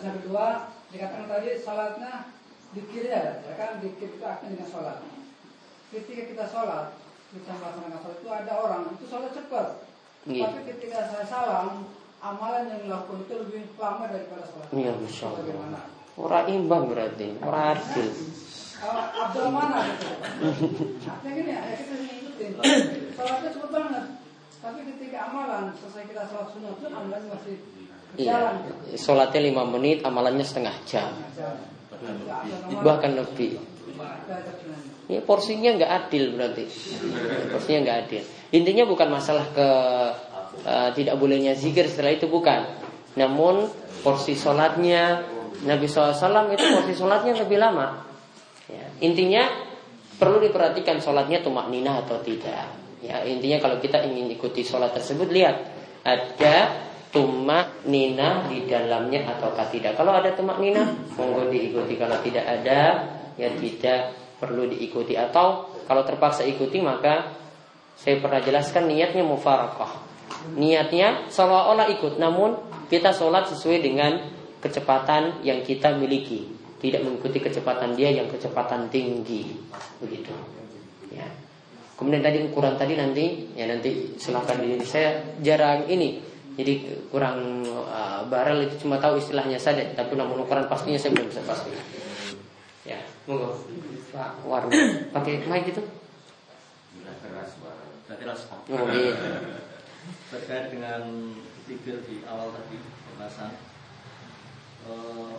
Yang kedua, dikatakan tadi sholatnya dikir ya, kan dikir itu akan dengan sholat. Ketika kita sholat, kita melaksanakan sholat itu ada orang itu sholat cepat. Tapi ketika saya salam, amalan yang dilakukan itu lebih lama daripada sholat. Iya, Masya Allah. Orang imbang berarti, orang adil. Abdul mana gitu. Artinya gini ya, kita ngikutin. Sholatnya cepat banget. Tapi ketika amalan selesai kita sholat sunnah itu amalan masih Iya, sholatnya lima menit, amalannya setengah jam, bahkan lebih. Ya porsinya nggak adil berarti. Porsinya nggak adil. Intinya bukan masalah ke eh, tidak bolehnya zikir setelah itu bukan. Namun porsi sholatnya Nabi SAW itu porsi sholatnya lebih lama. Ya, intinya perlu diperhatikan sholatnya tumak nina atau tidak. Ya, intinya kalau kita ingin ikuti sholat tersebut lihat ada tumak nina di dalamnya ataukah tidak. Kalau ada tumak nina, monggo diikuti. Kalau tidak ada, ya tidak perlu diikuti. Atau kalau terpaksa ikuti maka saya pernah jelaskan niatnya mufarakah. Niatnya seolah-olah ikut, namun kita sholat sesuai dengan kecepatan yang kita miliki, tidak mengikuti kecepatan dia yang kecepatan tinggi, begitu. Ya. Kemudian tadi ukuran tadi nanti, ya nanti silahkan di saya jarang ini, jadi kurang uh, barel itu cuma tahu istilahnya saja, tapi namun ukuran pastinya saya belum bisa pasti. Ya, monggo Pak Warno, pakai mic itu? Oh, iya. Terkait dengan pikir di awal tadi pembahasan eh,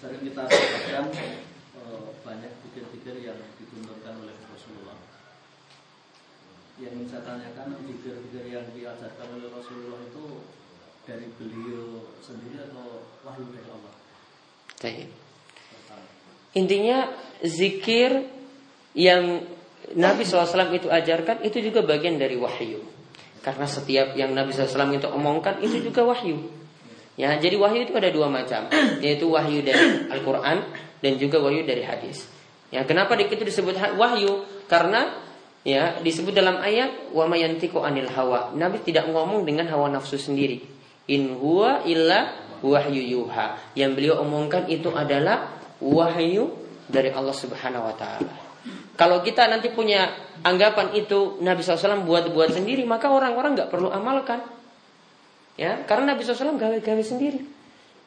sering kita sebutkan eh, banyak pikir-pikir yang ditunturkan oleh Rasulullah yang ingin saya tanyakan pikir-pikir yang diajarkan oleh Rasulullah itu dari beliau sendiri atau wahyu dari Allah Baik. Pertama. Intinya zikir yang Nabi SAW itu ajarkan itu juga bagian dari wahyu. Karena setiap yang Nabi SAW itu omongkan itu juga wahyu. Ya, jadi wahyu itu ada dua macam, yaitu wahyu dari Al-Quran dan juga wahyu dari hadis. Ya, kenapa itu disebut wahyu? Karena ya disebut dalam ayat wa mayantiqu anil hawa. Nabi tidak ngomong dengan hawa nafsu sendiri. In huwa illa wahyu yuha. Yang beliau omongkan itu adalah wahyu dari Allah Subhanahu wa taala. Kalau kita nanti punya anggapan itu Nabi SAW buat-buat sendiri, maka orang-orang nggak perlu amalkan. Ya, karena Nabi SAW gawe-gawe sendiri.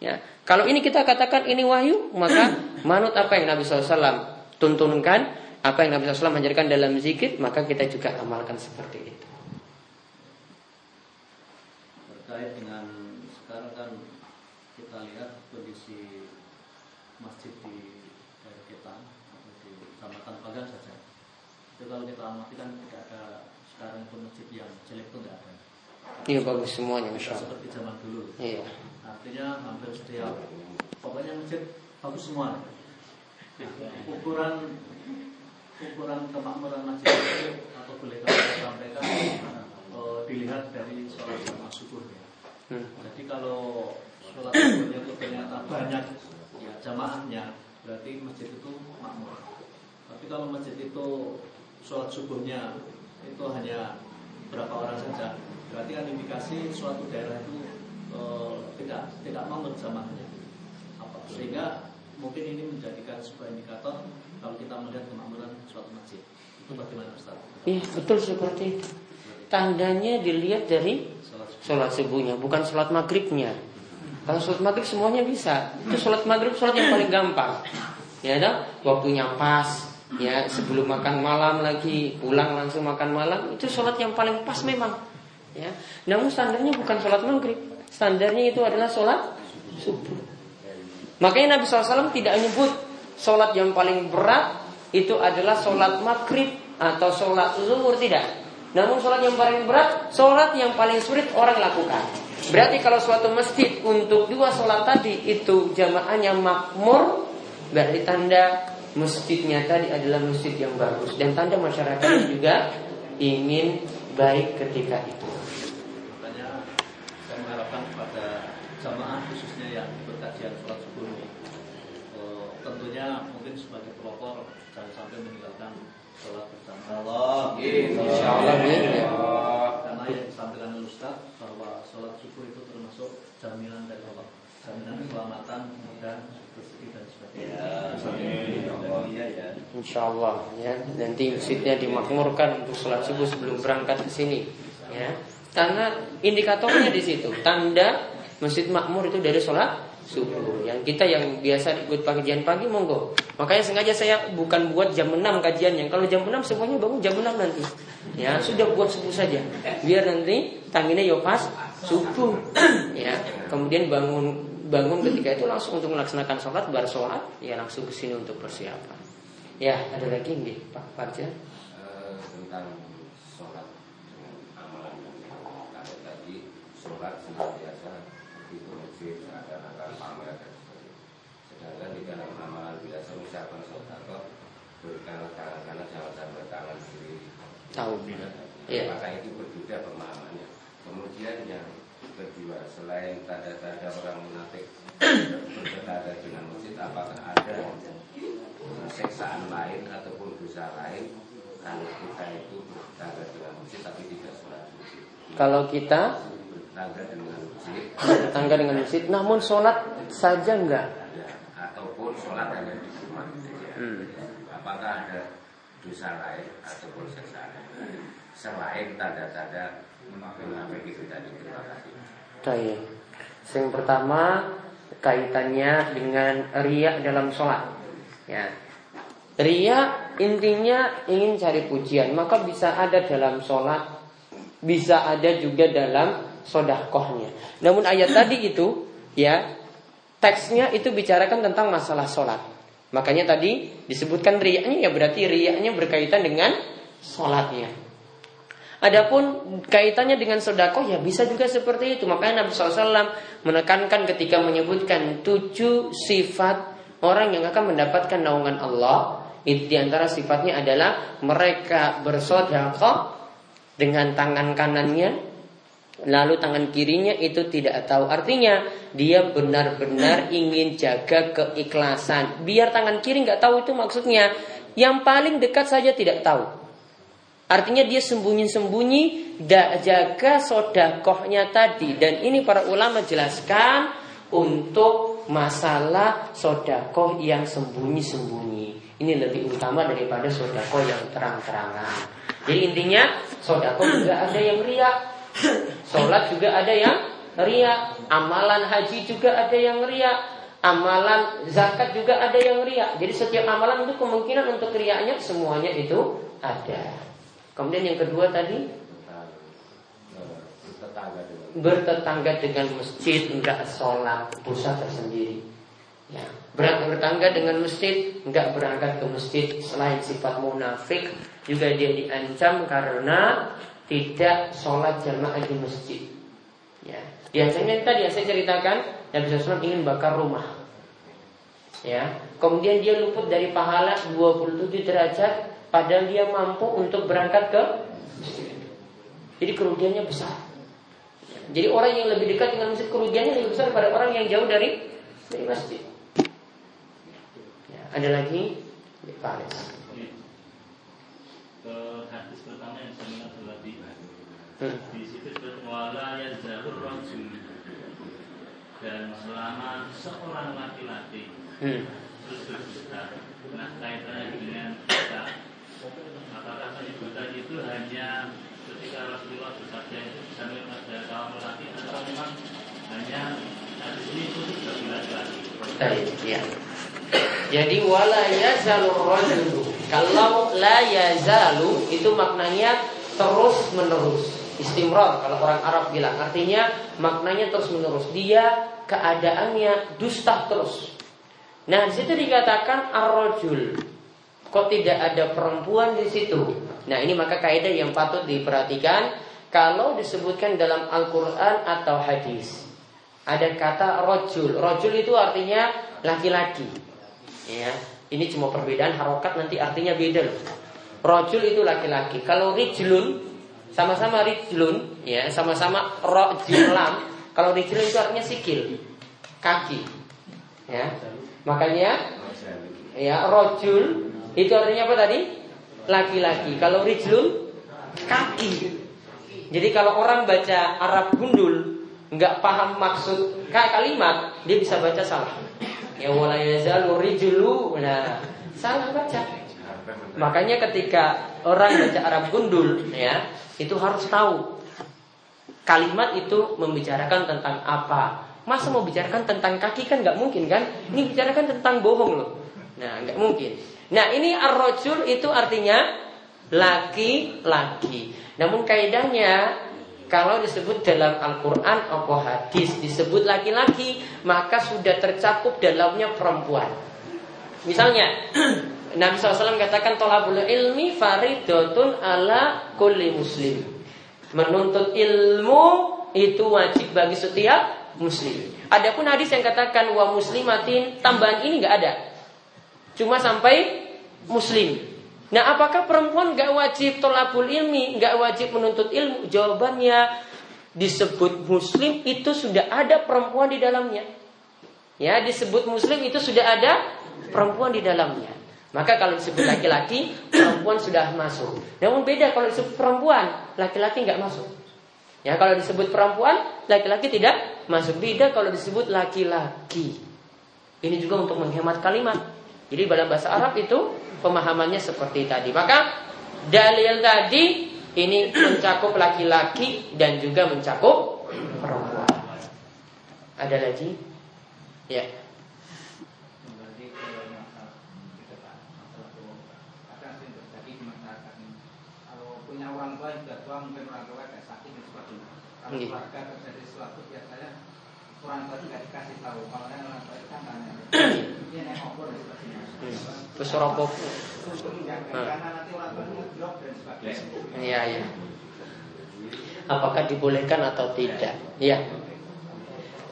Ya, kalau ini kita katakan ini wahyu, maka manut apa yang Nabi SAW tuntunkan, apa yang Nabi SAW mengajarkan dalam zikir, maka kita juga amalkan seperti itu. terkait dengan sekarang kan kita lihat kondisi masjid di daerah kita atau di Pagang saja itu kalau kita amati kan tidak ada sekarang pun masjid yang jelek itu tidak ada Iya bagus semuanya, masya Allah. seperti zaman dulu Iya. artinya hampir setiap pokoknya masjid bagus semua ukuran ukuran kemakmuran masjid itu atau boleh kami sampaikan uh, dilihat dari sholat jamaah subuh ya. Hmm. Jadi kalau sholat subuhnya itu ternyata banyak ya jamaahnya, berarti masjid itu makmur. Tapi kalau masjid itu sholat subuhnya itu hanya berapa orang saja, berarti kan indikasi suatu daerah itu uh, tidak tidak makmur jamaahnya. Apa? Sehingga mungkin ini menjadikan sebuah indikator kalau kita melihat kemakmuran suatu masjid. Itu bagaimana Ustaz? Iya betul seperti itu. Tandanya dilihat dari Sholat subuh. sholat subuhnya, bukan sholat maghribnya. Kalau sholat maghrib semuanya bisa. Itu sholat maghrib sholat yang paling gampang. Ya, waktunya pas. Ya, sebelum makan malam lagi, pulang langsung makan malam, itu sholat yang paling pas memang. Ya, namun standarnya bukan sholat maghrib. Standarnya itu adalah sholat subuh. Makanya Nabi SAW tidak menyebut sholat yang paling berat itu adalah sholat maghrib atau sholat zuhur tidak. Namun sholat yang paling berat, sholat yang paling sulit orang lakukan. Berarti kalau suatu masjid untuk dua sholat tadi itu jamaahnya makmur, berarti tanda masjidnya tadi adalah masjid yang bagus dan tanda masyarakat juga ingin baik ketika itu. Makanya saya mengharapkan kepada jamaah khususnya yang ikut kajian sholat subuh ini eh, tentunya mungkin sebagai pelopor jangan sampai meninggalkan sholat bersama Allah. Insya Allah, ya. Karena yang disampaikan oleh Ustaz bahwa sholat subuh itu termasuk jaminan dari Allah, jaminan keselamatan dan rezeki dan sebagainya. Iya ya. Insya Allah. ya. Nanti masjidnya dimakmurkan untuk sholat subuh sebelum berangkat ke sini ya. Karena indikatornya di situ tanda masjid makmur itu dari sholat subuh. Yang kita yang biasa ikut kajian pagi monggo. Makanya sengaja saya bukan buat jam 6 kajiannya. Kalau jam 6 semuanya bangun jam 6 nanti ya. Sudah buat subuh saja. Biar nanti tanginnya yo pas subuh ya. Kemudian bangun bangun ketika itu langsung untuk melaksanakan sholat bar sholat ya langsung ke sini untuk persiapan ya ada lagi nih Pak Farja Eh, tentang sholat dengan amalan yang kalau tadi sholat senantiasa di masjid ada akan pamer dan sebagainya. Sedangkan di dalam amalan biasa misalkan sholat berikanlah tangan kanan jangan sampai tangan kiri. tahu Iya. Maka itu berbeda pemahamannya. Kemudian yang kedua selain tanda-tanda orang munafik bertanda dengan masjid apakah ada seksaan lain ataupun dosa lain kalau kita itu bertangga dengan masjid tapi tidak sholat masjid. kalau kita bertangga dengan masjid bertangga dengan masjid namun sholat saja enggak ada ataupun sholat hanya di rumah saja. Hmm. Apakah ada dosa lain ataupun seksaan lain selain tanda-tanda munafik itu tadi terima kasih. Baik. Yang pertama kaitannya dengan riak dalam sholat. Ya. Ria intinya ingin cari pujian, maka bisa ada dalam sholat, bisa ada juga dalam sodakohnya. Namun ayat tadi itu, ya, teksnya itu bicarakan tentang masalah sholat. Makanya tadi disebutkan riaknya ya berarti riaknya berkaitan dengan sholatnya. Adapun kaitannya dengan sodakoh ya bisa juga seperti itu. Makanya Nabi SAW menekankan ketika menyebutkan tujuh sifat orang yang akan mendapatkan naungan Allah. Itu di antara sifatnya adalah mereka bersodakoh dengan tangan kanannya. Lalu tangan kirinya itu tidak tahu Artinya dia benar-benar ingin jaga keikhlasan Biar tangan kiri nggak tahu itu maksudnya Yang paling dekat saja tidak tahu Artinya dia sembunyi-sembunyi da- jaga sodakohnya tadi. Dan ini para ulama jelaskan untuk masalah sodakoh yang sembunyi-sembunyi. Ini lebih utama daripada sodakoh yang terang-terangan. Jadi intinya sodakoh juga ada yang riak. Sholat juga ada yang riak. Amalan haji juga ada yang riak. Amalan zakat juga ada yang riak. Jadi setiap amalan itu kemungkinan untuk riaknya semuanya itu ada Kemudian yang kedua tadi bertetangga dengan bertetangga dengan masjid enggak sholat dosa tersendiri. Ya, berangkat bertangga dengan masjid enggak berangkat ke masjid selain sifat munafik juga dia diancam karena tidak sholat jamaah di masjid. Ya, biasanya tadi yang saya ceritakan Nabi SAW ingin bakar rumah. Ya, kemudian dia luput dari pahala 27 derajat padahal dia mampu untuk berangkat ke masjid. Jadi kerugiannya besar. Jadi orang yang lebih dekat dengan masjid kerugiannya lebih besar pada orang yang jauh dari dari masjid. Ya, ada lagi Pak Alex. Ke hadis pertama yang saya adalah di Hmm. di situ disebut wala yazalur rajul dan selama seorang laki-laki Hmm. terus berdusta nah kaitannya dengan kita apakah penyebutan itu hanya ketika Rasulullah bersabda itu melihat dari kaum lelaki atau memang hanya hadis ini khusus bagi laki-laki ya. Jadi wala yazalur rajulu. Kalau la yazalu itu maknanya terus menerus. Istimrar kalau orang Arab bilang artinya maknanya terus menerus. Dia keadaannya dusta terus. Nah, di situ dikatakan ar-rajul. Kok tidak ada perempuan di situ? Nah, ini maka kaidah yang patut diperhatikan kalau disebutkan dalam Al-Qur'an atau hadis. Ada kata rojul. Rojul itu artinya laki-laki. Ya, ini cuma perbedaan harokat nanti artinya beda loh. Rojul itu laki-laki. Kalau rijlun sama-sama rijlun, ya sama-sama rojul lam. Kalau rijlun itu artinya sikil, kaki. Ya, makanya ya rojul itu artinya apa tadi? Laki-laki. Kalau rijlun kaki. Jadi kalau orang baca Arab gundul nggak paham maksud kalimat, dia bisa baca salah. Ya wala yazalu rijlu. Nah, salah baca. Makanya ketika orang baca Arab gundul ya, itu harus tahu kalimat itu membicarakan tentang apa. Masa mau bicarakan tentang kaki kan nggak mungkin kan? Ini bicarakan tentang bohong loh. Nah, nggak mungkin. Nah, ini ar-rajul itu artinya laki-laki. Namun kaidahnya kalau disebut dalam Al-Quran atau hadis disebut laki-laki maka sudah tercakup dalamnya perempuan. Misalnya Nabi SAW katakan tolabul ilmi faridotun ala kulli muslim. Menuntut ilmu itu wajib bagi setiap muslim. Adapun hadis yang katakan wa muslimatin tambahan ini nggak ada. Cuma sampai muslim. Nah, apakah perempuan nggak wajib tolabul ilmi, nggak wajib menuntut ilmu? Jawabannya disebut muslim itu sudah ada perempuan di dalamnya. Ya, disebut muslim itu sudah ada perempuan di dalamnya. Maka kalau disebut laki-laki, perempuan sudah masuk. Namun beda kalau disebut perempuan, laki-laki nggak masuk. Ya, kalau disebut perempuan, laki-laki tidak masuk. Beda kalau disebut laki-laki. Ini juga untuk menghemat kalimat. Jadi dalam bahasa Arab itu pemahamannya seperti tadi. Maka dalil tadi ini mencakup laki-laki dan juga mencakup perempuan. Ada lagi? Ya. Punya orang tua yang sudah tua mungkin orang tua kayak sakit dan sebagainya. Kalau Iya. keluarga terjadi sesuatu biasanya orang tua tidak dikasih tahu. Kalau yang orang tua itu kan tanya, ini nek opor dan sebagainya. Terus dan sebagainya. Iya, iya. Apakah dibolehkan atau tidak? Ya.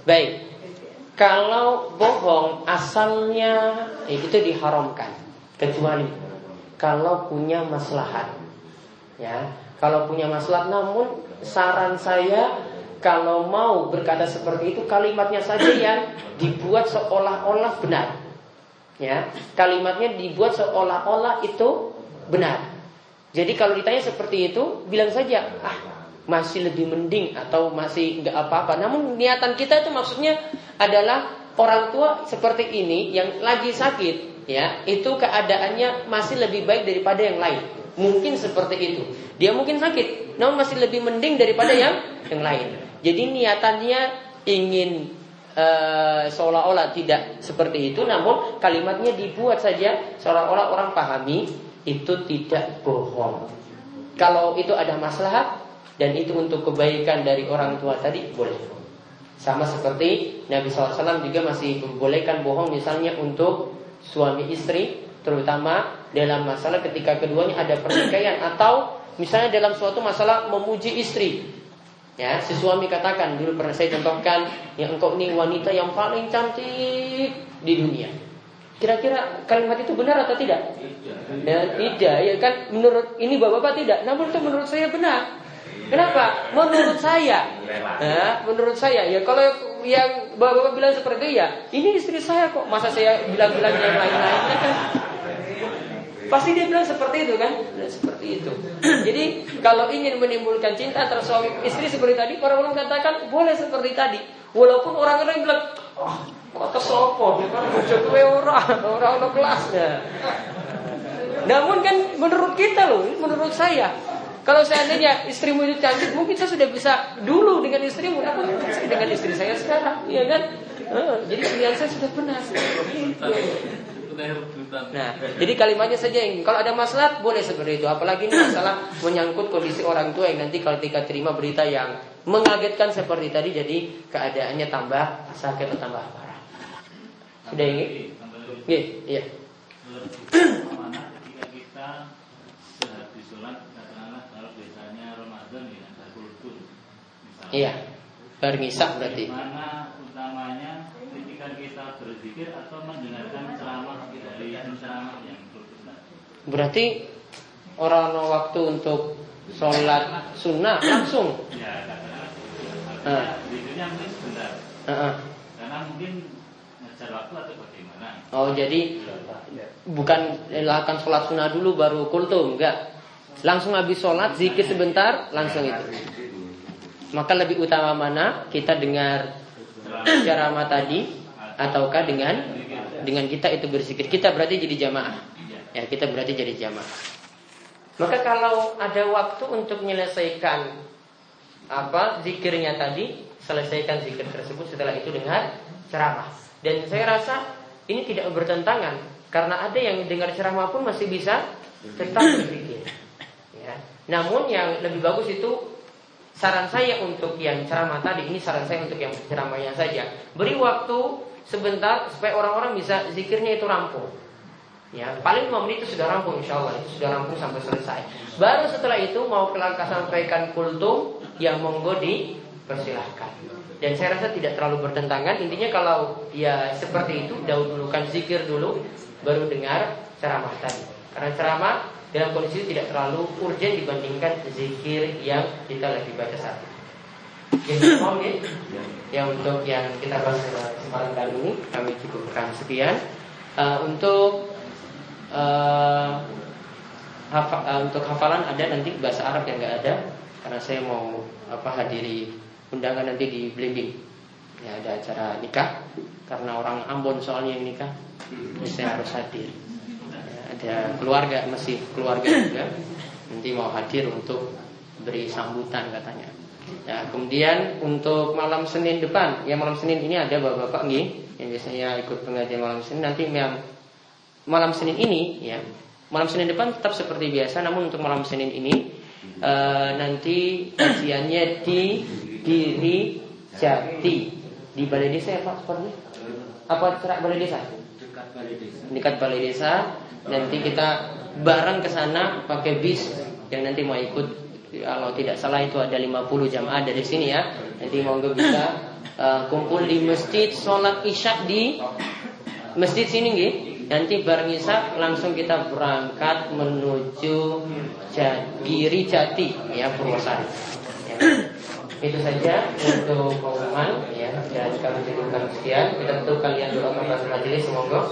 Baik. Kalau bohong asalnya eh, itu diharamkan kecuali kalau punya maslahat. Ya, kalau punya maslahat namun saran saya kalau mau berkata seperti itu kalimatnya saja yang dibuat seolah-olah benar. Ya, kalimatnya dibuat seolah-olah itu benar. Jadi kalau ditanya seperti itu, bilang saja, ah masih lebih mending atau masih nggak apa-apa. Namun niatan kita itu maksudnya adalah orang tua seperti ini yang lagi sakit, ya itu keadaannya masih lebih baik daripada yang lain. Mungkin seperti itu. Dia mungkin sakit, namun masih lebih mending daripada yang yang lain. Jadi niatannya ingin eh, seolah-olah tidak seperti itu, namun kalimatnya dibuat saja seolah-olah orang pahami itu tidak bohong. Kalau itu ada maslahat dan itu untuk kebaikan dari orang tua tadi boleh. Sama seperti Nabi SAW juga masih membolehkan bohong misalnya untuk suami istri, terutama dalam masalah ketika keduanya ada pertikaian atau misalnya dalam suatu masalah memuji istri. Ya, si suami katakan dulu pernah saya contohkan yang engkau ini wanita yang paling cantik di dunia. Kira-kira kalimat itu benar atau tidak? Ya, tidak, ya kan menurut ini bapak-bapak tidak, namun itu menurut saya benar. Kenapa? Menurut saya, ya, menurut saya ya kalau yang bapak-bapak bilang seperti itu ya, ini istri saya kok. Masa saya bilang-bilang yang lain-lain kan? Pasti dia bilang seperti itu kan? Nah, seperti itu. Jadi kalau ingin menimbulkan cinta antara suami istri seperti tadi, para ulama katakan boleh seperti tadi. Walaupun orang-orang bilang, oh, kok kesopo, kan bojo orang, orang orang kelasnya. Namun kan menurut kita loh, menurut saya, kalau seandainya istrimu itu cantik, mungkin saya sudah bisa dulu dengan istrimu, namun saya dengan istri saya sekarang, ya kan? Uh, jadi pilihan saya sudah benar. Nah, jadi kalimatnya saja yang kalau ada masalah boleh seperti itu. Apalagi ini masalah menyangkut kondisi orang tua yang nanti kalau ketika terima berita yang mengagetkan seperti tadi, jadi keadaannya tambah sakit atau tambah parah. Sudah ingin? Iya, iya. Iya. Bermisah berarti. Mana utamanya ketika kita berzikir atau mendengarkan ceramah dari ceramah yang Berarti orang waktu untuk sholat sunnah langsung. Ya, katakanlah. Zikirnya mungkin sebentar. Uh Karena mungkin ngejar waktu atau bagaimana. Oh jadi bukan akan sholat sunnah dulu baru kultum enggak langsung habis sholat zikir sebentar langsung itu maka lebih utama mana kita dengar ceramah tadi ataukah dengan dengan kita itu berzikir. Kita berarti jadi jamaah. Ya, kita berarti jadi jamaah. Maka kalau ada waktu untuk menyelesaikan apa zikirnya tadi, selesaikan zikir tersebut setelah itu dengar ceramah. Dan saya rasa ini tidak bertentangan karena ada yang dengar ceramah pun masih bisa tetap berzikir. Ya. Namun yang lebih bagus itu Saran saya untuk yang ceramah tadi ini saran saya untuk yang ceramahnya saja. Beri waktu sebentar supaya orang-orang bisa zikirnya itu rampung. Ya, paling 5 menit itu sudah rampung insya Allah itu sudah rampung sampai selesai. Baru setelah itu mau kelangkah sampaikan kultum yang monggo dipersilahkan. Dan saya rasa tidak terlalu bertentangan. Intinya kalau ya seperti itu dahulukan zikir dulu, baru dengar ceramah tadi. Karena ceramah dalam kondisi tidak terlalu urgent dibandingkan zikir yang kita lagi baca saat ini. Oke, ya untuk yang kita bahas pada kesempatan kali ini kami cukupkan sekian. Uh, untuk uh, hafa, uh, untuk hafalan ada nanti bahasa Arab yang nggak ada karena saya mau apa hadiri undangan nanti di Blimbing. Ya ada acara nikah karena orang Ambon soalnya yang nikah, saya harus hadir ada keluarga masih keluarga juga nanti mau hadir untuk beri sambutan katanya. Ya, kemudian untuk malam Senin depan, ya malam Senin ini ada bapak-bapak nih yang biasanya ikut pengajian malam Senin. Nanti yang malam Senin ini, ya malam Senin depan tetap seperti biasa, namun untuk malam Senin ini e, nanti kajiannya di Diri Jati di Balai Desa ya Pak seperti apa cerak Balai Desa? Dekat Balai Desa. Dekat Balai Desa nanti kita bareng ke sana pakai bis yang nanti mau ikut kalau tidak salah itu ada 50 jamaah dari sini ya. Nanti monggo bisa uh, kumpul di masjid sholat isya di masjid sini nggih. Nanti bareng isya langsung kita berangkat menuju Giri Jati ya Purwosari. Ya. itu saja untuk pengumuman ya. Dan kami cukupkan sekian. Kita tutup kalian dulu atas majelis semoga